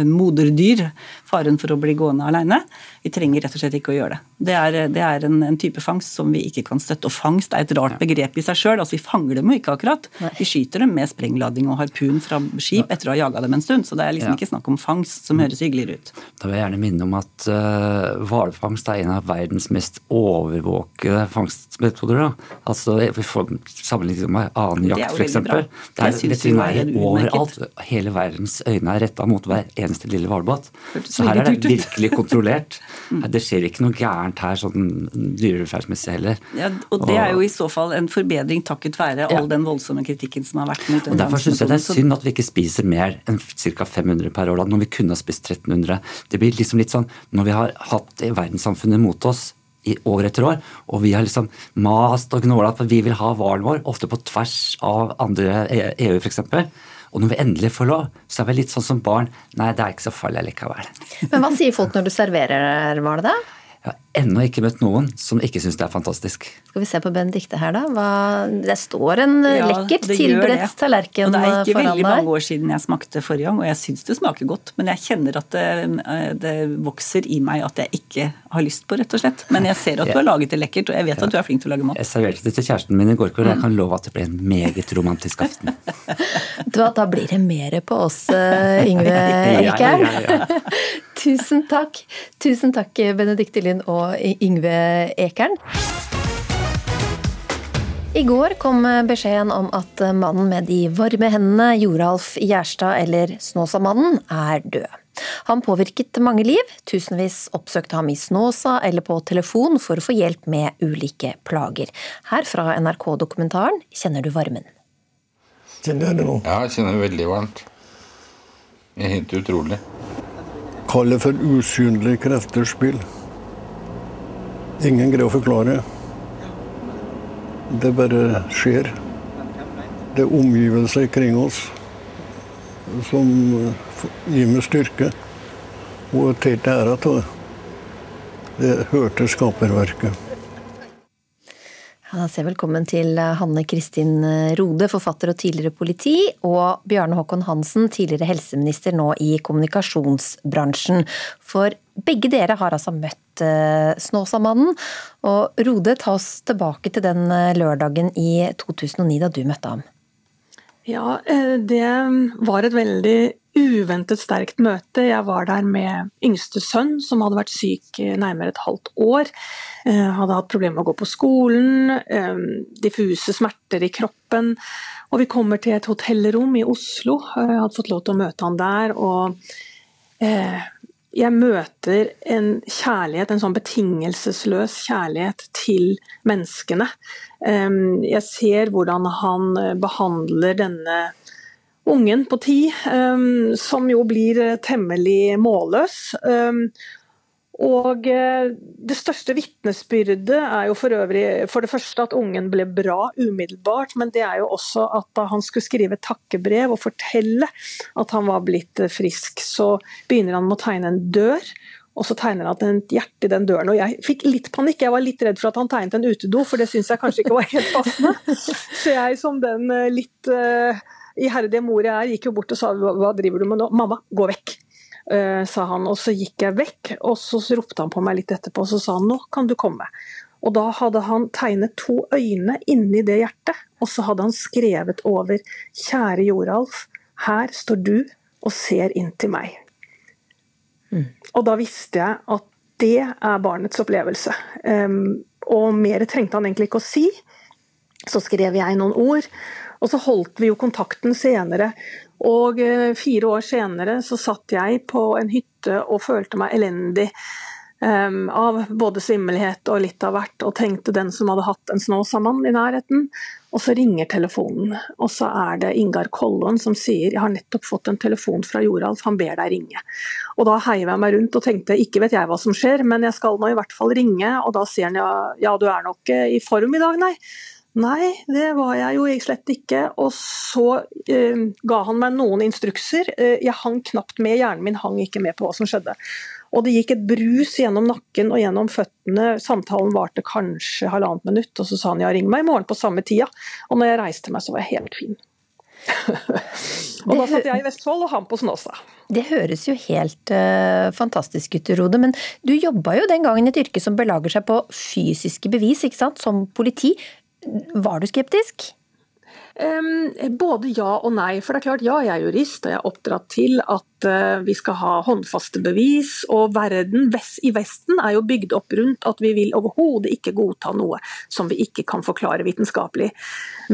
moderdyr faren for å bli gående alene. Vi trenger rett og slett ikke å gjøre det. Det er, det er en, en, type fangst som vi ikke kan støtte. Og fangst er et rart begrep i seg sjøl. Altså, vi fanger dem jo ikke akkurat. Vi skyter dem med sprenglading og harpun fra skip etter å ha jaga dem en stund. Så det er liksom ikke snakk om fangst som høres hyggeligere ut. Da vil jeg gjerne minne om at eh, hvalfangst uh, er en av verdens mest overvåkede fangstmetoder. Da. Altså, sammenlignet med annen jakt, f.eks. Det er veterinærer overalt. Hele verdens øyne er retta mot hver eneste lille hvalbåt. Så her er det virkelig kontrollert. Mm. Det skjer ikke noe gærent her sånn dyrevelferdsmessig heller. Ja, og det er jo i så fall en forbedring takket være all den voldsomme kritikken som har vært mot den og Derfor syns jeg det er synd at vi ikke spiser mer enn ca. 500 per år, da, når vi kunne ha spist 1300. Det blir liksom litt sånn når vi har hatt verdenssamfunnet mot oss i år etter år, og vi har liksom mast og gnåla at vi vil ha hvalen vår, ofte på tvers av andre EU f.eks. Og når vi endelig får lov, så er vi litt sånn som barn. Nei, det er ikke så farlig likevel. Men hva sier folk når du serverer hval, da? Jeg har ennå ikke møtt noen som ikke syns det er fantastisk. Skal vi se på Benedicte her, da. Hva, det står en ja, lekkert tilberedt tallerken foran deg. Det er ikke veldig mange år siden jeg smakte forrige gang, og jeg syns det smaker godt. Men jeg kjenner at det, det, vokser i meg at jeg ikke har lyst på, rett og slett. Men jeg ser at du har laget det lekkert, og jeg vet at du er flink til å lage mat. Jeg serverte det til kjæresten min i går kveld, og jeg kan love at det ble en meget romantisk aften. da blir det mer på oss, eh, Yngve Ekern. ja, ja, ja. Tusen takk. Tusen takk, Benedicte Lind og Yngve Ekern. I går kom beskjeden om at mannen med de varme hendene, Joralf Gjerstad eller Snåsamannen, er død. Han påvirket mange liv. Tusenvis oppsøkte ham i Snåsa eller på telefon for å få hjelp med ulike plager. Her fra NRK-dokumentaren Kjenner du varmen? Kjenner du det nå? Ja, jeg kjenner det veldig varmt. Det er helt utrolig. Kall for usynlige krefters spill. Ingen greier å forklare. Det bare skjer. Det er omgivelser kring oss som gir meg styrke. Og til ære av det. Det hørte skaperverket. Si velkommen til Hanne Kristin Rode, forfatter og tidligere politi, og Bjarne Håkon Hansen, tidligere helseminister, nå i kommunikasjonsbransjen. For begge dere har altså møtt uh, Snåsamannen. Og Rode, ta oss tilbake til den eh, lørdagen i 2009 da du møtte ham. Ja, eh, det var et veldig uventet sterkt møte. Jeg var der med yngste sønn, som hadde vært syk nærmere et halvt år. Eh, hadde hatt problemer med å gå på skolen, eh, diffuse smerter i kroppen. Og vi kommer til et hotellrom i Oslo. Jeg hadde fått lov til å møte han der. og jeg møter en kjærlighet, en sånn betingelsesløs kjærlighet til menneskene. Jeg ser hvordan han behandler denne ungen på ti, som jo blir temmelig målløs. Og eh, Det største vitnesbyrdet er jo for øvrig for det første at ungen ble bra umiddelbart, men det er jo også at da han skulle skrive takkebrev og fortelle at han var blitt eh, frisk, så begynner han med å tegne en dør. Og så tegner han et hjerte i den døren. Og jeg fikk litt panikk. Jeg var litt redd for at han tegnet en utedo, for det syns jeg kanskje ikke var helt passende. Så jeg som den eh, litt iherdige mor jeg er, gikk jo bort og sa hva driver du med nå? Mamma, gå vekk. Uh, sa han. Og så gikk jeg vekk, og så ropte han på meg litt etterpå og så sa han, nå kan du komme. Og da hadde han tegnet to øyne inni det hjertet, og så hadde han skrevet over Kjære Joralf, her står du og ser inn til meg. Mm. Og da visste jeg at det er barnets opplevelse. Um, og mer trengte han egentlig ikke å si. Så skrev jeg noen ord, og så holdt vi jo kontakten senere. Og eh, fire år senere så satt jeg på en hytte og følte meg elendig. Um, av både svimmelhet og litt av hvert, og tenkte den som hadde hatt en Snåsamann i nærheten. Og så ringer telefonen, og så er det Ingar Kollon som sier jeg har nettopp fått en telefon fra Joralf, han ber deg ringe. Og da heiv jeg meg rundt og tenkte ikke vet jeg hva som skjer, men jeg skal nå i hvert fall ringe. Og da sier han ja, ja du er nok i form i dag, nei. Nei, det var jeg jo slett ikke. Og så eh, ga han meg noen instrukser. Eh, jeg hang knapt med, hjernen min hang ikke med på hva som skjedde. Og det gikk et brus gjennom nakken og gjennom føttene. Samtalen varte kanskje halvannet minutt, og så sa han ja, ring meg i morgen på samme tida. Og når jeg reiste meg, så var jeg helt fin. og da satt jeg i Vestfold og han på Snåsa. Det høres jo helt uh, fantastisk ut, Rode. Men du jobba jo den gangen i et yrke som belager seg på fysiske bevis, ikke sant? Som politi. Var du skeptisk? Både ja og nei. For det er klart, ja, jeg er jurist og jeg er oppdratt til at uh, vi skal ha håndfaste bevis. Og verden i Vesten er jo bygd opp rundt at vi vil overhodet ikke godta noe som vi ikke kan forklare vitenskapelig.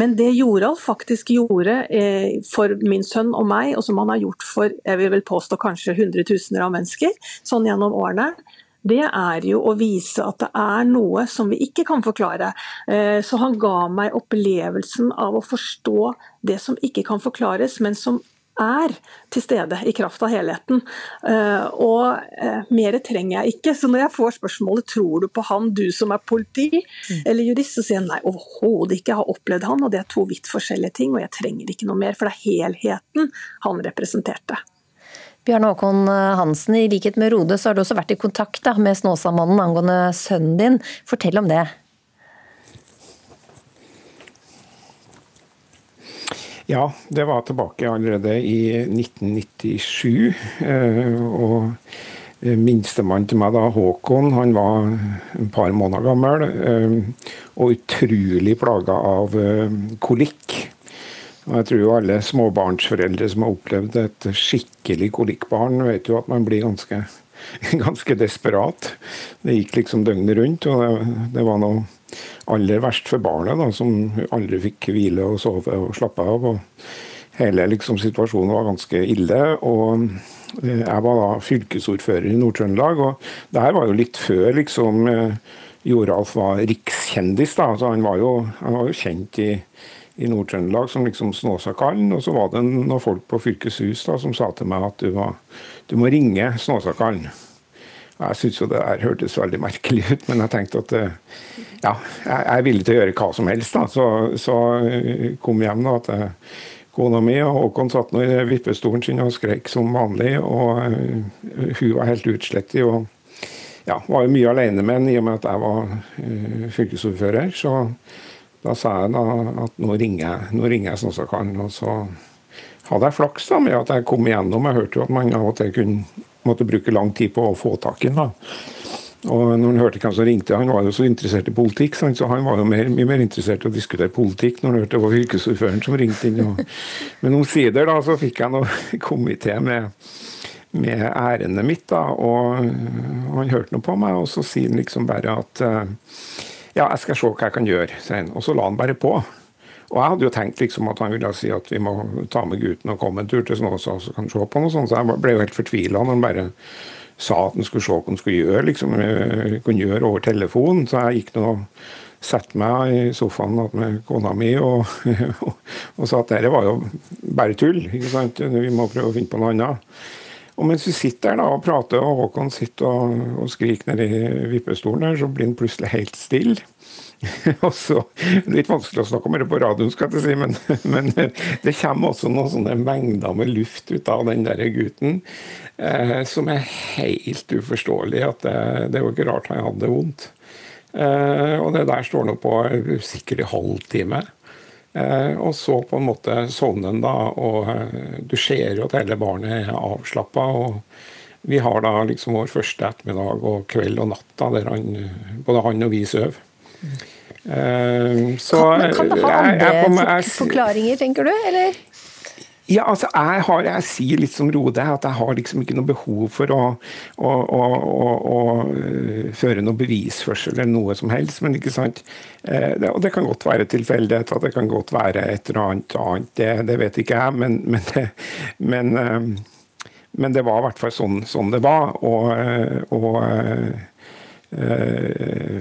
Men det Joralf faktisk gjorde eh, for min sønn og meg, og som han har gjort for jeg vil vel påstå kanskje hundretusener av mennesker sånn gjennom årene, det er jo å vise at det er noe som vi ikke kan forklare. Eh, så han ga meg opplevelsen av å forstå det som ikke kan forklares, men som er til stede i kraft av helheten. Eh, og eh, mer trenger jeg ikke. Så når jeg får spørsmålet tror du på han, du som er politi mm. eller jurist, så sier jeg nei, overhodet ikke. Jeg har opplevd han, og det er to vidt forskjellige ting. Og jeg trenger ikke noe mer, for det er helheten han representerte. Bjørn Håkon Hansen, i likhet med Rode så har du også vært i kontakt da, med Snåsamannen angående sønnen din. Fortell om det. Ja, det var tilbake allerede i 1997. Eh, og minstemann til meg, da, Håkon, han var et par måneder gammel. Eh, og utrolig plaga av eh, kolikk. Og jeg tror jo alle småbarnsforeldre som har opplevd et skikkelig kolikkbarn, vet jo at man blir ganske, ganske desperat. Det gikk liksom døgnet rundt, og det, det var noe aller verst for barnet, da, som aldri fikk hvile og sove og slappe av. og Hele liksom, situasjonen var ganske ille. og eh, Jeg var da fylkesordfører i Nord-Trøndelag, og det her var jo litt før liksom eh, Joralf var rikskjendis. da, så Han var jo, han var jo kjent i i Nord-Trøndelag som liksom Snåsakallen. Og så var det noen folk på Fylkeshus da, som sa til meg at du, var, du må ringe Snåsakallen. Jeg syntes jo det der hørtes veldig merkelig ut, men jeg tenkte at eh, ja, jeg er villig til å gjøre hva som helst. da, Så, så kom hjem da til kona mi, og Håkon satt nå i vippestolen sin og skrek som vanlig. Og hun var helt utslett i og ja, var jo mye alene med ham i og med at jeg var fylkesordfører. Så da sa jeg da at nå ringer jeg, nå ringer jeg sånn som jeg kan. Og så hadde jeg flaks da med at jeg kom igjennom. Jeg hørte jo at man av og til kunne måtte bruke lang tid på å få tak i ham. Og når han hørte hvem som ringte, Han var jo så interessert i politikk, så han var jo mer, mye mer interessert i å diskutere politikk når han hørte det var fylkesordføreren som ringte inn. Og, men omsider da, så fikk jeg noe komité med med ærendet mitt. da, og Han hørte noe på meg, og så sier han liksom bare at eh, ja, jeg skal se hva jeg kan gjøre. sier Og så la han bare på. Og jeg hadde jo tenkt liksom at han ville si at vi må ta med gutten og komme en tur til Snåsa så kan se på noe sånt. Så jeg ble jo helt fortvila når han bare sa at han skulle se hva han skulle gjøre, liksom, eh, kunne gjøre over telefon. Så jeg gikk nå og satte meg i sofaen med kona mi og, og, og sa at dette var jo bare tull. ikke sant? Vi må prøve å finne på noe annet. Og mens vi sitter der da og prater, og Håkon sitter og, og skriker nedi vippestolen, der, så blir han plutselig helt stille. og så, Litt vanskelig å snakke om det på radioen, skal jeg si, men, men, det kommer også noen sånne mengder med luft ut av den der gutten eh, som er helt uforståelig. at Det, det er jo ikke rart han hadde vondt. Eh, og det der står nå på sikkert i halvtime. Og så på en måte sovner en da, og eh, du ser jo at hele barnet er avslappa. Og vi har da liksom vår første ettermiddag og kveld og natt da, der han, både han og vi sover. Eh, så kan, kan det ha andre jeg, jeg, jeg, forklaringer, tenker du? eller? Ja, altså, jeg, har, jeg, sier litt som Rode at jeg har liksom ikke noe behov for å, å, å, å uh, føre noe bevisførsel eller noe som helst. Men ikke sant? Uh, det, og det kan godt være tilfeldighet, det kan godt være et eller annet annet. Det, det vet ikke jeg, men, men, det, men, uh, men det var i hvert fall sånn, sånn det var. Og, og Eh,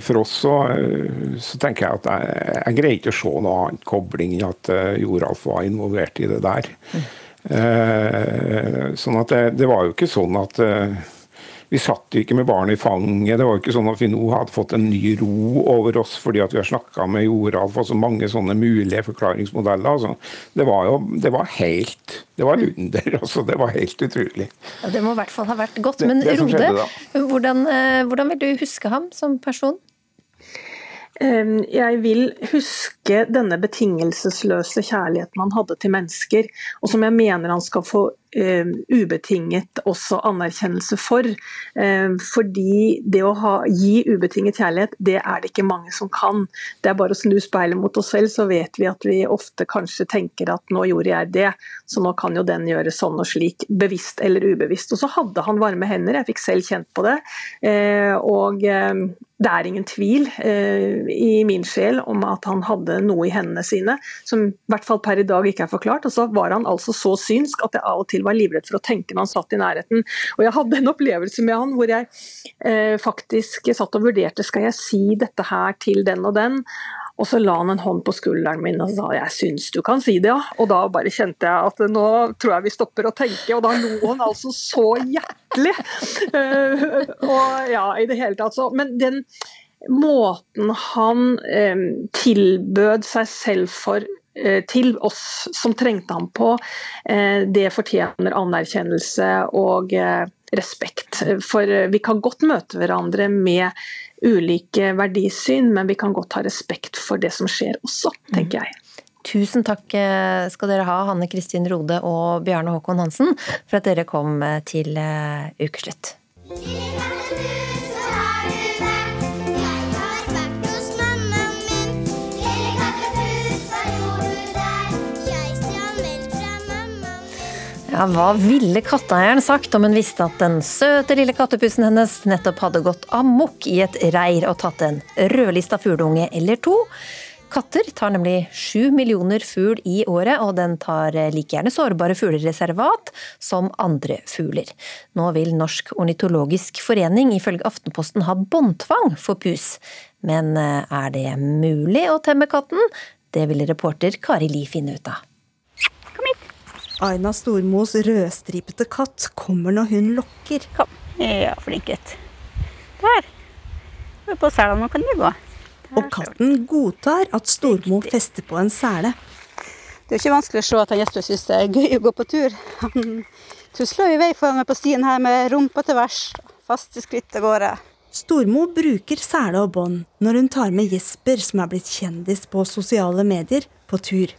for oss så, eh, så, tenker jeg at jeg, jeg, greier ikke å se noe annet kobling enn at eh, Joralf var involvert i det der. Mm. sånn at det, det, var jo ikke sånn at vi satt ikke med barnet i fanget. Det var jo ikke sånn at vi nå hadde fått en ny ro over oss fordi at vi har snakka med Joralf og så mange sånne mulige forklaringsmodeller. Altså, det var jo det var helt Det var lunder. under. Altså, det var helt utrolig. Ja, det må i hvert fall ha vært godt. Men det, det Rode, hvordan, eh, hvordan vil du huske ham som person? Jeg vil huske denne betingelsesløse kjærligheten han hadde til mennesker, og som jeg mener han skal få ubetinget også anerkjennelse for. Fordi det å ha, gi ubetinget kjærlighet, det er det ikke mange som kan. Det er bare å snu speilet mot oss selv, så vet vi at vi ofte kanskje tenker at nå gjorde jeg det, så nå kan jo den gjøre sånn og slik, bevisst eller ubevisst. Og så hadde han varme hender, jeg fikk selv kjent på det. Eh, og det er ingen tvil eh, i min sjel om at han hadde noe i hendene sine som i hvert fall per i dag ikke er forklart. Og så var han altså så synsk at jeg av og til var livredd for å tenke når han satt i nærheten. Og jeg hadde en opplevelse med han hvor jeg eh, faktisk satt og vurderte skal jeg si dette her til den og den. Og så la han en hånd på skulderen min og sa jeg syns du kan si det, ja. Og da bare kjente jeg at nå tror jeg vi stopper å tenke, og da lo han altså så hjertelig. Uh, og ja, i det hele tatt så Men den måten han eh, tilbød seg selv for uh, til oss som trengte ham på, uh, det fortjener anerkjennelse og respekt. For vi kan godt møte hverandre med ulike verdisyn, men vi kan godt ha respekt for det som skjer også, tenker jeg. Tusen takk eh, skal dere ha, Hanne Kristin Rode og Bjarne Håkon Hansen, for at dere kom eh, til eh, ukeslutt. Ja, Hva ville katteeieren sagt om hun visste at den søte lille kattepussen hennes nettopp hadde gått amok i et reir og tatt en rødlista fugleunge eller to? Katter tar nemlig sju millioner fugl i året, og den tar like gjerne sårbare fuglereservat som andre fugler. Nå vil Norsk ornitologisk forening ifølge Aftenposten ha båndtvang for pus. Men eh, er det mulig å temme katten? Det ville reporter Kari Li finne ut av. Aina Stormos rødstripete katt kommer når hun lokker. Kom. Ja, flink gutt. Der. På selene kan du gå. Og katten godtar at Stormo fester på en sele. Det er ikke vanskelig å se at han Jesper syns det er gøy å gå på tur. Han tusler i vei foran meg på stien her med rumpa til værs, faste skritt av gårde. Stormo bruker sele og bånd når hun tar med Jesper, som er blitt kjendis på sosiale medier, på tur.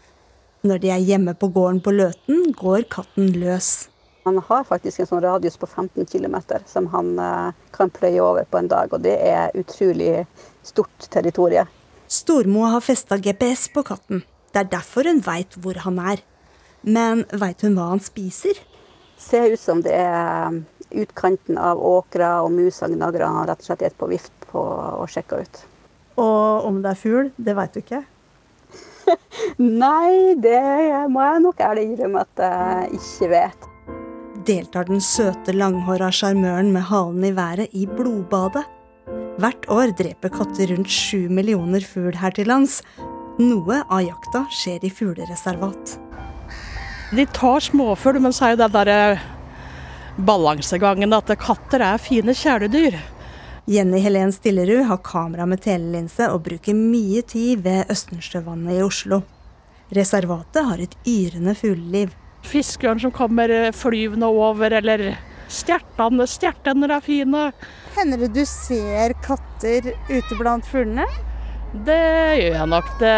Når de er hjemme på gården på Løten, går katten løs. Han har faktisk en sånn radius på 15 km som han eh, kan pløye over på en dag, og det er utrolig stort territorium. Stormo har festa GPS på katten. Det er derfor hun veit hvor han er. Men veit hun hva han spiser? Ser ut som det er utkanten av åkra og musa gnagere han rett og slett et på vift på og sjekka ut. Og om det er fugl, det veit du ikke? Nei, det må jeg nok ærlig innrømme at jeg ikke vet. Deltar den søte, langhåra sjarmøren med halen i været i blodbadet? Hvert år dreper katter rundt sju millioner fugl her til lands. Noe av jakta skjer i fuglereservat. De tar småfugl, men så er jo den derre balansegangen at katter er fine kjæledyr. Jenny Helen Stillerud har kamera med telelinse og bruker mye tid ved Østensjøvannet i Oslo. Reservatet har et yrende fugleliv. Fiskeørn som kommer flyvende over, eller stjertene. Stjertene er fine. Hender det du ser katter ute blant fuglene? Det gjør jeg nok. Det,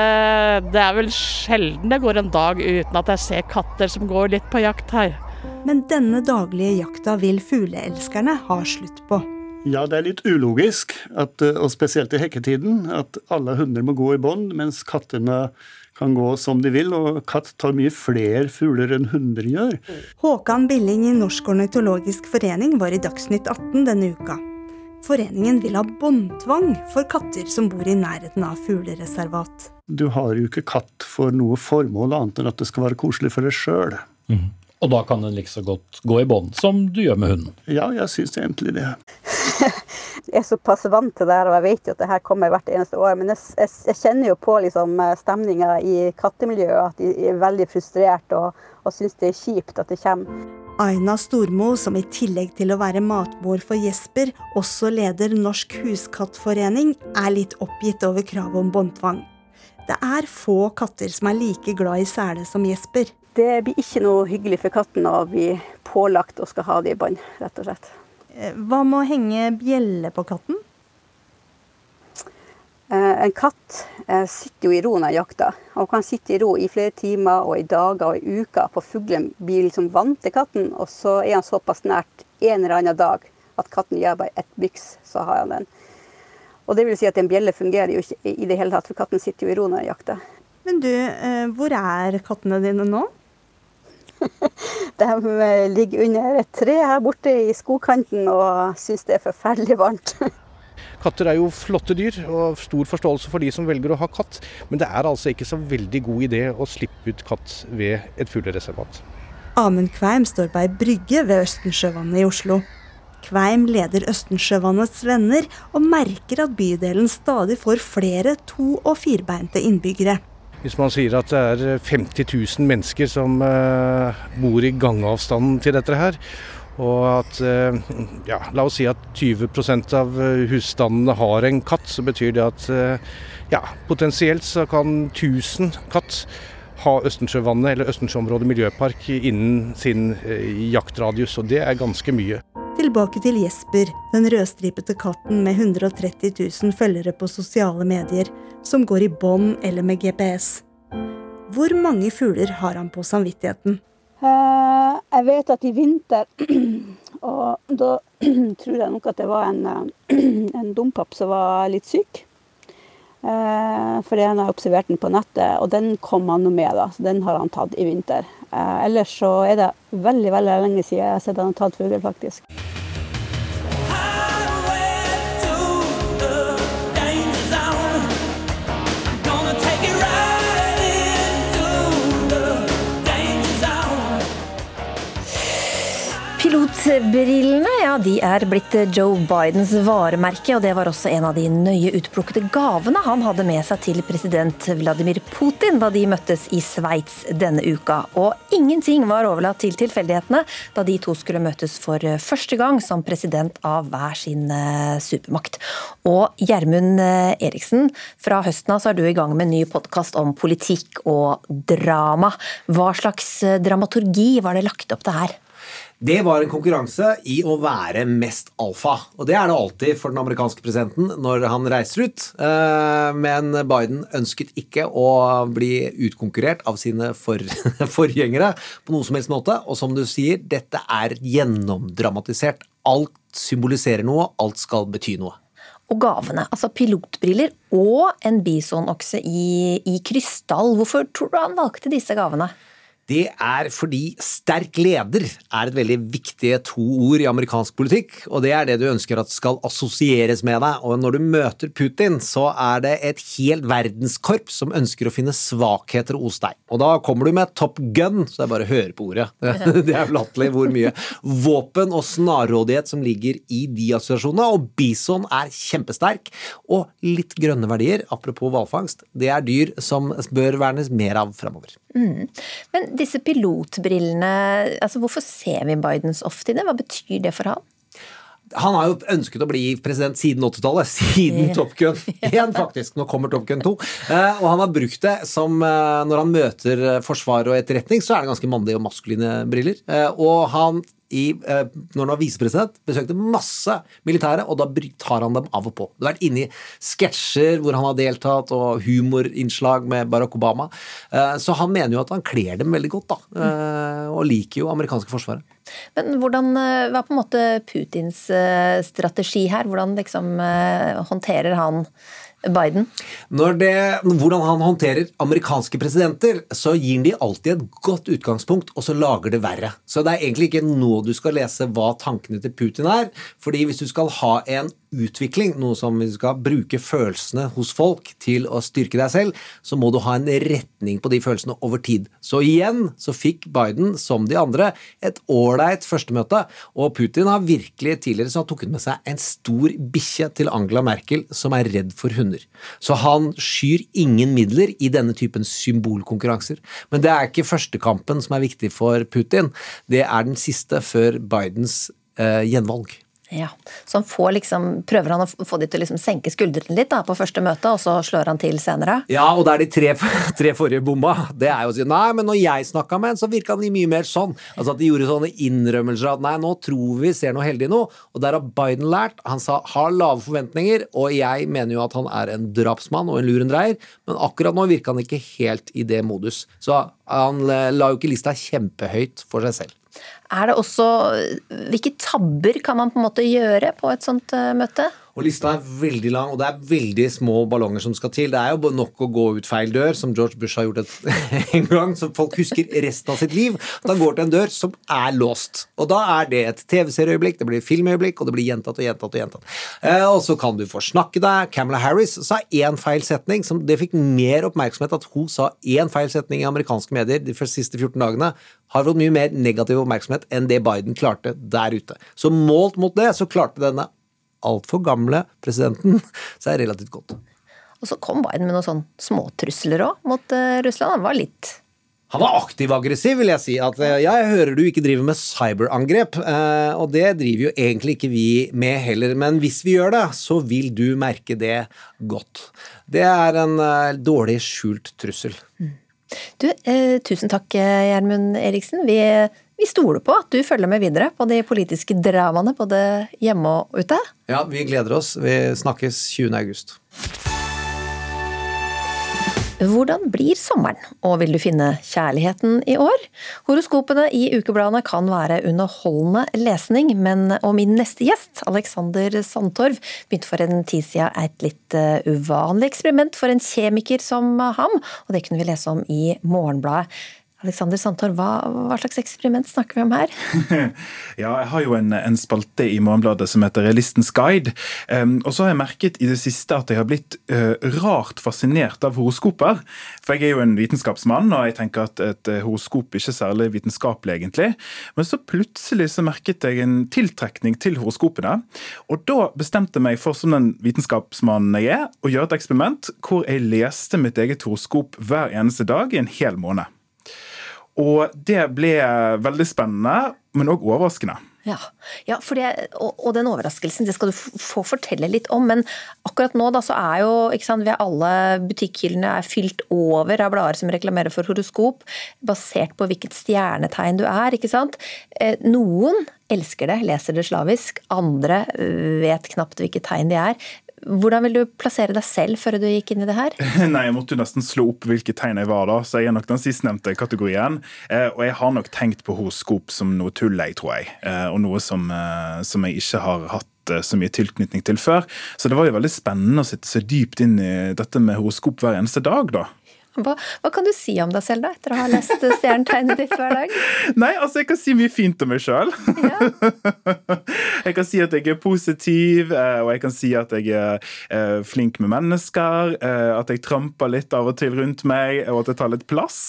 det, er vel sjelden det går en dag uten at jeg ser katter som går litt på jakt her. Men denne daglige jakta vil fugleelskerne ha slutt på. Ja, det er litt ulogisk, at, og spesielt i hekketiden, at alle hunder må gå i bånd, mens kattene kan gå som de vil. Og katt tar mye flere fugler enn hunder gjør. Håkan Billing i Norsk ornitologisk forening var i Dagsnytt 18 denne uka. Foreningen vil ha båndtvang for katter som bor i nærheten av fuglereservat. Du har jo ikke katt for noe formål annet enn at det skal være koselig for deg sjøl. Mm. Og da kan den like så godt gå i bånd som du gjør med hunden? Ja, jeg syns egentlig det. jeg er såpass vant til det her, og jeg vet jo at det her kommer hvert eneste år. Men jeg, jeg, jeg kjenner jo på liksom, stemninga i kattemiljøet, at de er veldig frustrert og, og syns det er kjipt at det kommer. Aina Stormo, som i tillegg til å være matmor for Jesper, også leder Norsk Huskattforening, er litt oppgitt over kravet om båndtvang. Det er få katter som er like glad i sele som Jesper. Det blir ikke noe hyggelig for katten å bli pålagt å skal ha det i bånd, rett og slett. Hva med å henge bjelle på katten? En katt sitter jo i ro når jakter, og kan sitte i ro i flere timer og i dager og i uker. på fuglen blir liksom vant til katten, og så er han såpass nært en eller annen dag at katten gjør bare ett byks, så har han den. Og det vil si at en bjelle fungerer jo ikke i det hele tatt, for katten sitter jo i ro når den jakter. Men du, hvor er kattene dine nå? De ligger under et tre her borte i skogkanten og syns det er forferdelig varmt. Katter er jo flotte dyr, og stor forståelse for de som velger å ha katt. Men det er altså ikke så veldig god idé å slippe ut katt ved et fuglereservat. Amund Kveim står på ei brygge ved Østensjøvannet i Oslo. Kveim leder Østensjøvannets venner, og merker at bydelen stadig får flere to- og firbeinte innbyggere. Hvis man sier at det er 50 000 mennesker som uh, bor i gangavstanden til dette her, og at uh, ja, la oss si at 20% av husstandene har en katt, så betyr det at ja, potensielt så kan 1000 katt ha Østensjøvannet eller Østensjøområdet miljøpark innen sin jaktradius, og det er ganske mye. Tilbake til Jesper, den rødstripete katten med 130 000 følgere på sosiale medier, som går i bånd eller med GPS. Hvor mange fugler har han på samvittigheten? Uh, jeg vet at i vinter, og da tror jeg nok at det var en, en dompap som var litt syk. Uh, for han har observert den på nettet, og den kom han med, da. Så den har han tatt i vinter. Uh, ellers så er det veldig veldig lenge siden jeg har sett han har tatt fugl, faktisk. Pilotbrillene ja, de er blitt Joe Bidens varemerke, og det var også en av de nøye utplukkede gavene han hadde med seg til president Vladimir Putin da de møttes i Sveits denne uka. Og ingenting var overlatt til tilfeldighetene da de to skulle møtes for første gang som president av hver sin eh, supermakt. Og Gjermund eh, Eriksen, fra høsten av så er du i gang med en ny podkast om politikk og drama. Hva slags eh, dramaturgi var det lagt opp til her? Det var en konkurranse i å være mest alfa. Og det er det alltid for den amerikanske presidenten når han reiser ut. Eh, men Biden ønsket ikke å bli utkonkurrert av sine for forgjengere på noen som helst måte. Og som du sier, dette er gjennomdramatisert. Alt symboliserer noe, alt skal bety noe. Og gavene, altså pilotbriller og en bisonokse i, i krystall. Hvorfor tror du han valgte disse gavene? Det er fordi sterk leder er et veldig viktige to ord i amerikansk politikk, og det er det du ønsker at skal assosieres med deg. Og når du møter Putin, så er det et helt verdenskorps som ønsker å finne svakheter hos deg. Og da kommer du med Top Gun, så det er bare å høre på ordet. Det er latterlig hvor mye våpen og snarrådighet som ligger i de assosiasjonene, og Bison er kjempesterk. Og litt grønne verdier, apropos hvalfangst, det er dyr som bør vernes mer av framover. Mm. Men disse pilotbrillene, altså hvorfor ser vi Biden så ofte i det? Hva betyr det for han? Han har jo ønsket å bli president siden 80-tallet. Siden Top Gun 1, faktisk. Nå kommer Top Gun 2. Eh, og han har brukt det som eh, Når han møter forsvar og etterretning, så er det ganske mandige og maskuline briller. Eh, og han i, eh, når han var visepresident, besøkte masse militære, og da tar han dem av og på. Du har vært inne i sketsjer hvor han har deltatt, og humorinnslag med Barack Obama. Eh, så han mener jo at han kler dem veldig godt, da. Eh, og liker jo amerikanske forsvaret. Men hvordan, hva er på en måte Putins strategi her? Hvordan liksom håndterer han Biden? Det, hvordan han håndterer amerikanske presidenter, så gir han de alltid et godt utgangspunkt, og så lager det verre. Så det er egentlig ikke nå du skal lese hva tankene til Putin er. fordi hvis du skal ha en utvikling, noe som vi skal bruke følelsene hos folk til å styrke deg selv, så må du ha en retning på de følelsene over tid. Så igjen så fikk Biden, som de andre, et ålreit førstemøte, og Putin har virkelig tidligere så tok han med seg en stor bikkje til Angela Merkel som er redd for hunder. Så han skyr ingen midler i denne typen symbolkonkurranser. Men det er ikke førstekampen som er viktig for Putin, det er den siste før Bidens eh, gjenvalg. Ja, Så han får liksom, prøver han å få de til å liksom senke skuldrene litt da, på første møte, og så slår han til senere? Ja, og det er de tre, tre forrige bomma. Det er jo å si nei, men når jeg snakka med han, så virka han mye mer sånn. Altså At de gjorde sånne innrømmelser at nei, nå tror vi ser noe heldig nå. Og der har Biden lært. Han sa har lave forventninger, og jeg mener jo at han er en drapsmann og en lurendreier, men akkurat nå virka han ikke helt i det modus. Så han la jo ikke lista kjempehøyt for seg selv. Er det også Hvilke tabber kan man på en måte gjøre på et sånt eh, møte? Og Lista er veldig lang, og det er veldig små ballonger som skal til. Det er jo nok å gå ut feil dør, som George Bush har gjort et, en gang, som folk husker resten av sitt liv. At han går til en dør som er låst. Og da er det et TV-serieøyeblikk, det blir filmøyeblikk, og det blir gjentatt og gjentatt og gjentatt. Eh, og så kan du forsnakke deg. Camela Harris sa én feil setning, som det fikk mer oppmerksomhet at hun sa én feil setning i amerikanske medier de siste 14 dagene, har fått mye mer negativ oppmerksomhet enn det Biden klarte der ute. Så målt mot det, så klarte denne altfor gamle presidenten seg relativt godt. Og så kom Biden med noen sånn småtrusler òg mot uh, Russland. Han var litt han var aktiv-aggressiv, vil jeg si. At eh, ja, jeg hører du ikke driver med cyberangrep, uh, og det driver jo egentlig ikke vi med heller. Men hvis vi gjør det, så vil du merke det godt. Det er en dårlig skjult trussel. Du, eh, tusen takk, Gjermund Eriksen. Vi vi stoler på at du følger med videre på de politiske dramaene både hjemme og ute. Ja, vi gleder oss. Vi snakkes 20. august. Hvordan blir sommeren, og vil du finne kjærligheten i år? Horoskopene i ukebladene kan være underholdende lesning, men og min neste gjest, Alexander Sandtorv, begynte for en tid siden et litt eh, uvanlig eksperiment for en kjemiker som ham, og det kunne vi lese om i Morgenbladet. Alexander Sandtorp, hva, hva, slags eksperiment snakker vi om her? ja, Jeg har jo en, en spalte i Morgenbladet som heter Realistens guide. Um, og så har jeg merket i det siste at jeg har blitt uh, rart fascinert av horoskoper. For jeg er jo en vitenskapsmann, og jeg tenker at et horoskop horoskop er ikke særlig vitenskapelig, egentlig. Men så plutselig så merket jeg en tiltrekning til horoskopene. Og da bestemte jeg meg for, som den vitenskapsmannen jeg er, å gjøre et eksperiment hvor jeg leste mitt eget horoskop hver eneste dag i en hel måned. Og det ble veldig spennende, men òg overraskende. Ja, ja det, og, og, den overraskelsen det skal du få fortelle litt om. Men akkurat nå da, så er jo ikke sant, ved alle butikkhyllene er fylt over av blader som reklamerer for horoskop, basert på hvilket stjernetegn du er. ikke sant? Eh, noen elsker det, leser det slavisk. Andre vet knapt hvilket tegn de er. Hvordan vil du plassere deg selv før du gikk inn i det her? Nei, Jeg måtte jo nesten slå opp hvilke tegn jeg var, da, så jeg er nok den sistnevnte kategorien. Eh, og jeg har nok tenkt på horoskop som noe tull, jeg, tror jeg. Eh, og noe som, eh, som jeg ikke har hatt så mye tilknytning til før. Så det var jo veldig spennende å sitte så dypt inn i dette med horoskop hver eneste dag, da. Hva, hva, kan du si om deg selv, da, etter å ha lest stjernetegnet ditt hver dag? Nei, altså, jeg kan si mye fint om meg sjøl. Ja. jeg kan si at jeg er positiv, eh, og jeg kan si at jeg er eh, flink med mennesker. Eh, at jeg tramper litt av og til rundt meg, og at jeg tar litt plass.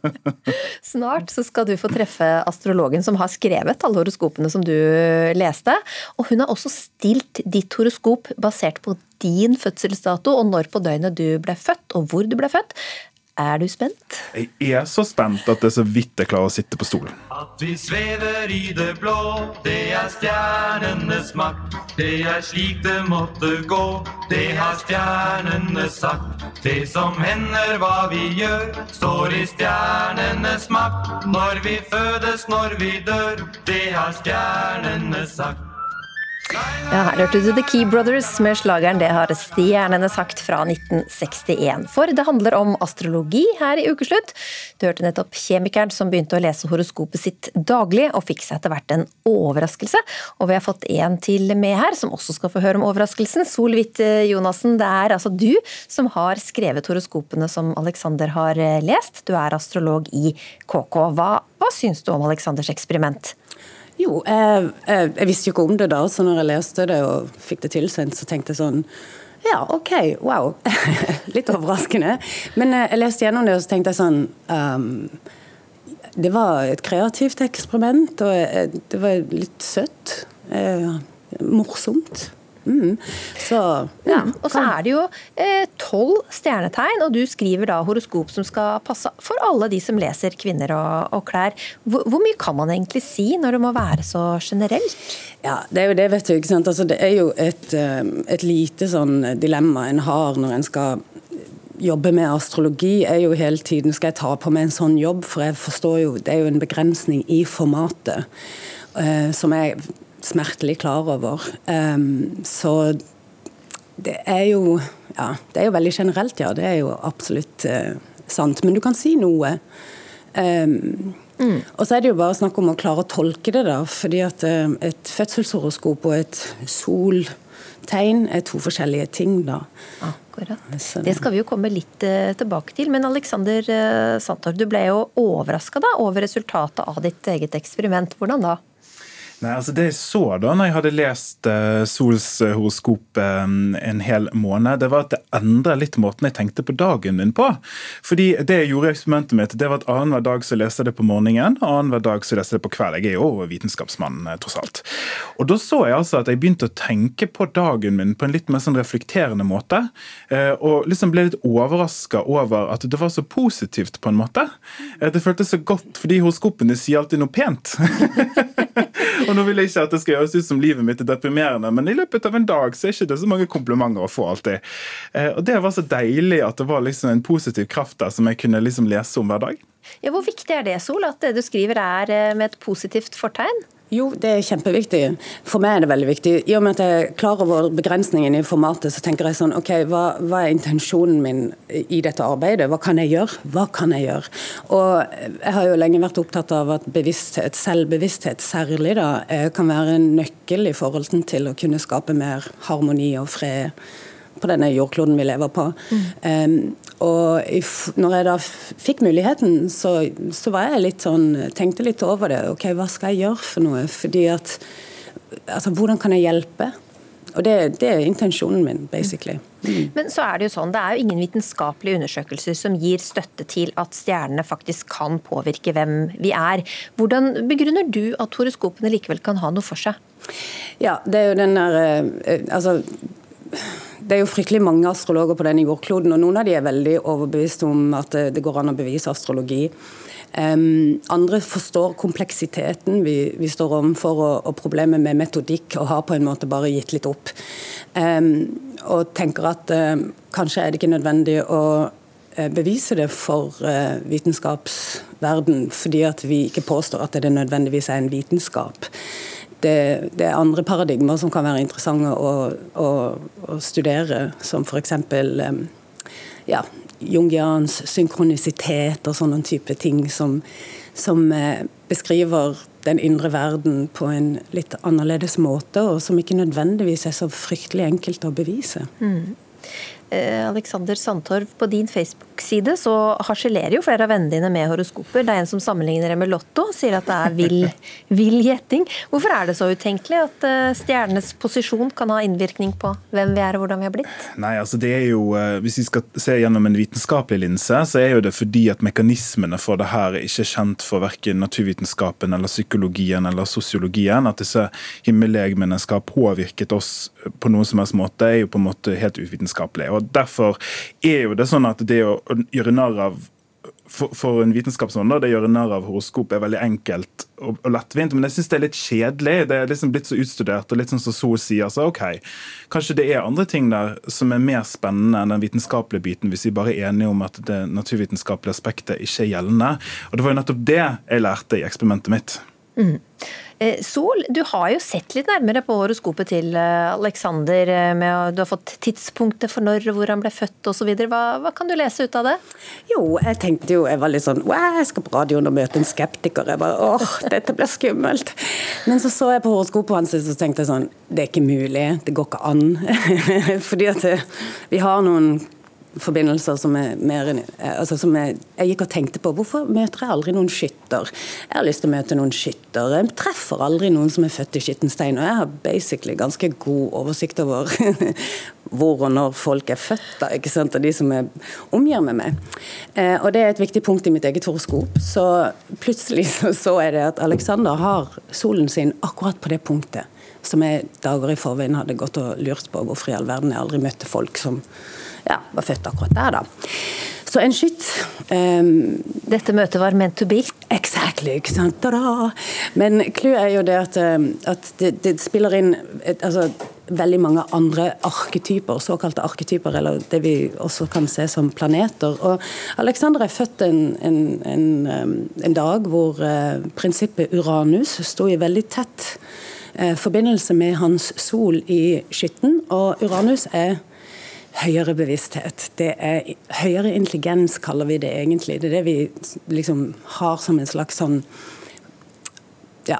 Snart så skal du få treffe astrologen som har skrevet alle horoskopene som du leste. Og hun har også stilt ditt horoskop basert på din fødselsdato og når på døgnet du ble født, og hvor du ble født. Er du spent? Jeg er så spent at det er så vidt jeg klarer å sitte på stolen. At vi svever i det blå, det er stjernenes makt. Det er slik det måtte gå, det har stjernene sagt. Det som hender, hva vi gjør, står i stjernenes makt. Når vi fødes, når vi dør, det har stjernene sagt. Ja, her hørte du The Key Brothers med slageren 'Det har stjernene sagt' fra 1961. For det handler om astrologi her i Ukeslutt. Du hørte nettopp kjemikeren som begynte å lese horoskopet sitt daglig, og fikk seg etter hvert en overraskelse. Og vi har fått en til med her, som også skal få høre om overraskelsen. Solhvitt Jonassen, det er altså du som har skrevet horoskopene som Alexander har lest. Du er astrolog i KK. Hva, hva syns du om Alexanders eksperiment? Jo, jeg, jeg, jeg, visste jo ikke om det da, så når jeg leste det og fikk det tilsendt, så tenkte jeg sånn ja, OK, wow. Litt overraskende. Men eh, jeg leste gjennom det, og så tenkte jeg sånn um, Det var et kreativt eksperiment, og eh, det var litt søtt. Eh, morsomt. Mm. Så, ja. Mm, og så er det jo eh, tolv eh, stjernetegn, og du skriver da horoskop som skal passe for alle de som leser kvinner og, og klær. Hvor, hvor, mye kan man egentlig si når det må være så generelt? Ja, det er jo det, vet du. ikke sant? Altså, det er jo et, eh, et lite sånn dilemma en har når en skal jobbe med astrologi, er jo hele tiden skal jeg ta på meg en sånn jobb, for jeg forstår jo det er jo en begrensning i formatet. Uh, som jeg smertelig klar over. Um, så det er jo Ja, det er jo veldig generelt, ja. Det er jo absolutt uh, sant. Men du kan si noe. Um, mm. Og så er det jo bare snakk om å klare å tolke det, da. Fordi at uh, et fødselshoroskop og et soltegn er to forskjellige ting, da. Akkurat. Det skal vi jo komme litt uh, tilbake til. Men Alexander Santor, du ble jo overraska over resultatet av ditt eget eksperiment. Hvordan da? Nei, altså Det jeg så da når jeg hadde lest uh, Sols horoskop um, en hel måned, det var at det endra litt måten jeg tenkte på dagen min på. Fordi det jeg gjorde i eksperimentet mitt, det var at annenhver dag så leste jeg det på morgenen, annenhver dag så leste jeg det på kveld. Jeg er jo vitenskapsmann, eh, tross alt. Og da så jeg altså at jeg begynte å tenke på dagen min på en litt mer sånn reflekterende måte. Uh, og liksom ble litt overraska over at det var så positivt, på en måte. Uh, det føltes så godt, fordi horoskopene sier alltid noe pent. Og nå vil jeg ikke at det skal gjøres ut som livet mitt er deprimerende, men i løpet av en dag så er ikke det så mange komplimenter å få alltid. Eh, og det var så deilig at det var liksom en positiv kraft der som jeg kunne liksom lese om hver dag. Ja, Hvor viktig er det, Sol, at det du skriver er eh, med et positivt fortegn? Jo, det er kjempeviktig. For meg er det veldig viktig. I og med at jeg er klar over begrensningen i formatet, så tenker jeg sånn OK, hva, hva, er intensjonen min i dette arbeidet? Hva kan jeg gjøre? Hva kan jeg gjøre? Og jeg har jo lenge vært opptatt av at bevissthet, selvbevissthet særlig, da, eh, kan være en nøkkel i forhold til å kunne skape mer harmoni og fred på denne jordkloden vi lever på. Mm. Um, og når jeg da fikk muligheten, så, så, var jeg litt sånn Tenkte litt over det. Ok, hva skal jeg gjøre for noe? Fordi at Altså, hvordan kan jeg hjelpe? Og det, det, er intensjonen min, basically. Mm. Men så er det jo sånn, det er jo ingen vitenskapelige undersøkelser som gir støtte til at stjernene faktisk kan påvirke hvem vi er. Hvordan begrunner du at horoskopene likevel kan ha noe for seg? Ja, det er jo den der eh, Altså det er jo fryktelig mange astrologer på denne jordkloden, og noen av de er veldig overbevist om at det går an å bevise astrologi. Um, andre forstår kompleksiteten vi, vi står overfor, og, og, problemet med metodikk, og har på en måte bare gitt litt opp. Um, og tenker at uh, kanskje er det ikke nødvendig å uh, bevise det for uh, vitenskapsverden, fordi at vi ikke påstår at det nødvendigvis er en vitenskap det, det, er andre paradigmer som kan være interessante å, å, å studere, som f.eks. Ja, jungians synkronisitet og sånne type ting som, som eh, beskriver den indre verden på en litt annerledes måte, og som ikke nødvendigvis er så fryktelig enkelt å bevise. Mm. Eh, Alexander Sandtorv, på din Facebook-side så harselerer jo flere av vennene dine med horoskoper. Det er en som sammenligner det med Lotto, sier at det er vill, vill gjetting. Hvorfor er det så utenkelig at eh, stjernenes posisjon kan ha innvirkning på hvem vi er og hvordan vi har blitt? Nei, altså det er jo, eh, Hvis vi skal se gjennom en vitenskapelig linse, så er jo det fordi at mekanismene for det her er ikke kjent for verken naturvitenskapen eller psykologien eller sosiologien. At disse himmellegemene skal ha påvirket oss på noen som helst måte, er jo på en måte helt uvitenskapelig. Og Derfor er jo det sånn at det å gjøre narr av for, for, en vitenskapsmann det å gjøre narr av horoskop er veldig enkelt og, og lettvint, men jeg syns det er litt kjedelig. Det er liksom blitt så utstudert, og litt sånn som Sol sier. så ok, Kanskje det er andre ting der som er mer spennende enn den vitenskapelige biten, hvis vi bare er enige om at det naturvitenskapelige aspektet ikke er gjeldende. Og Det var jo nettopp det jeg lærte i eksperimentet mitt. Mm. Eh, Sol, du har jo sett litt nærmere på horoskopet til Aleksander. Alexander. Eh, du har fått tidspunktet for når og hvor han ble født osv. Hva, hva kan du lese ut av det? Jo, jeg tenkte jo, jeg var litt sånn jeg skal på radioen og møte en skeptiker. Jeg bare åh, dette blir skummelt. Men så så jeg på horoskopet hans og tenkte jeg sånn det er ikke mulig, det går ikke an. Fordi at vi har noen forbindelser som er mer altså som jeg, jeg, gikk og tenkte på. Hvorfor møter jeg aldri noen skytter? Jeg har lyst til å møte noen skytter. Jeg treffer aldri noen som er født i skittenstein. Og jeg har basically ganske god oversikt over hvor og når folk er født, da, ikke sant? og de som er, omgir med meg. Eh, og det er et viktig punkt i mitt eget horoskop. Så plutselig så, så jeg det at Alexander har solen sin akkurat på det punktet som jeg dager i forveien hadde gått og lurt på hvorfor i all verden jeg aldri møtte folk som ja, var født akkurat der, da. Så en skytt um, Dette møtet var meant to be? Exactly. ikke sant? Da-da. Men clouet er jo det at, at det, det, spiller inn et, altså, veldig mange andre arketyper, såkalte arketyper, eller det vi også kan se som planeter. Og Alexander er født en, en, en, en dag hvor uh, prinsippet Uranus sto i veldig tett uh, forbindelse med hans sol i skytten, og Uranus er høyere bevissthet. Det er Høyere intelligens kaller vi det egentlig. Det er det vi liksom har som en slags sånn ja,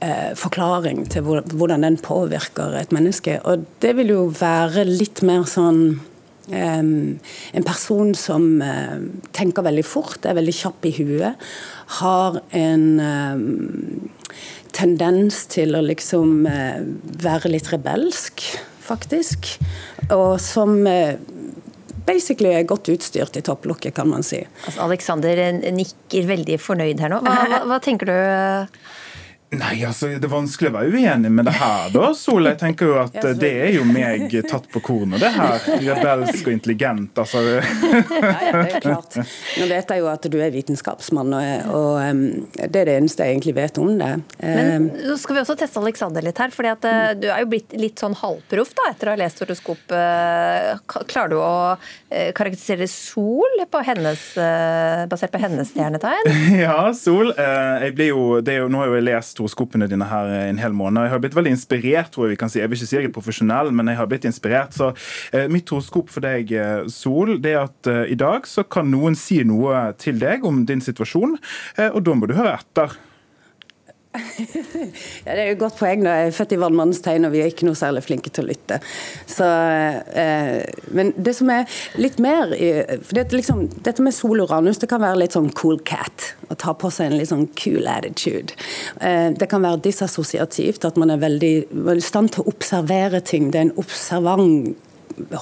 eh, forklaring til hvordan den påvirker et menneske. Og det vil jo være litt mer sånn Um, en person som uh, tenker veldig fort, er veldig kjapp i huet. Har en tendens til å liksom uh, være litt rebelsk faktisk. Og som eh, basically er godt utstyrt i topplokket, kan man si. Altså, Alexander nikker veldig fornøyd her nå. Hva, hva, hva tenker du? Nei, altså, Det er vanskelig å være uenig med det her, da, Sol. Jeg tenker jo at det er jo meg tatt på kornet, det her. Rebelsk og intelligent, altså. Ja, ja, det er klart. Nå vet jeg jo at du er vitenskapsmann, og, og um, det er det eneste jeg egentlig vet om det. Men så skal vi også teste Alexander litt her, fordi at uh, du er jo blitt litt sånn halvproff da, etter å ha lest horoskop. Uh, klarer du å uh, karakterisere Sol på hennes, basert på hennes stjernetegn? Ja, Sol. jeg blir jo, det er jo, nå har jeg jo lest horoskopene dine her en hel måned. Jeg har blitt veldig inspirert, tror jeg vi kan si. Jeg vil ikke si jeg er profesjonell, men jeg har blitt inspirert. Så eh, mitt horoskop for deg, eh, Sol, det er at eh, i dag så kan noen si noe til deg om din situasjon, eh, og da må du høre etter. Ja, det er jo et godt poeng. da. Jeg er født i vannmannens tegn, og vi er ikke noe særlig flinke til å lytte. Så, eh, men det som er litt mer for det, liksom, Dette med Sol Uranus det kan være litt sånn cool cat. Å ta på seg en litt sånn cool attitude. Eh, det kan være disassosiativt, at man er veldig i stand til å observere ting. Det er en observant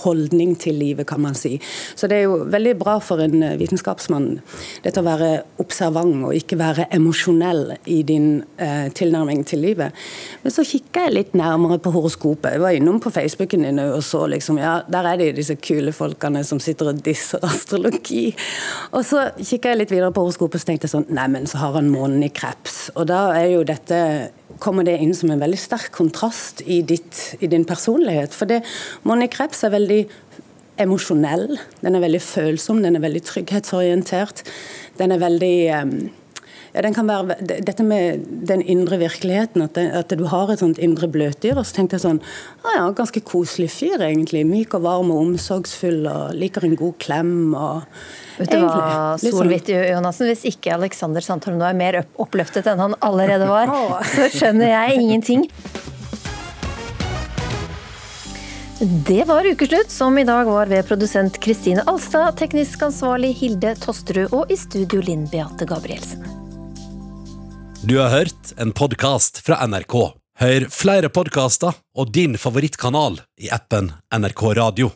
holdning til livet, kan man si. Så det er jo veldig bra for en eh, vitenskapsmann dette å være observant og ikke være emosjonell i din eh, tilnærming til livet. Men så kikka jeg litt nærmere på horoskopet. Jeg var innom på Facebooken din og så liksom, ja, der er de disse kule folkene som sitter og disser astrologi. Og så kikka jeg litt videre på horoskopet og tenkte jeg sånn, neimen så har han månen i kreps. Og da er jo dette kommer det inn som en veldig sterk kontrast i, ditt, i din personlighet. For det, månen i er veldig emosjonell, den er veldig følsom, den er veldig trygghetsorientert. Den er veldig ja, den kan være, Dette med den indre virkeligheten, at, det, at du har et sånt indre bløtdyr. Og så tenkte jeg sånn ah, ja, Ganske koselig fyr, egentlig. Myk og varm og omsorgsfull og liker en god klem. og Vet du hva, egentlig, litt sånn- Solhvitt Jonassen, Hvis ikke Alexander Sandholm nå er mer oppløftet enn han allerede var, så skjønner jeg ingenting. Det var ukeslutt, som i dag var ved produsent Kristine Alstad, teknisk ansvarlig Hilde Tosterud og i studio Linn Beate Gabrielsen. Du har hørt en podkast fra NRK. Hør flere podkaster og din favorittkanal i appen NRK Radio.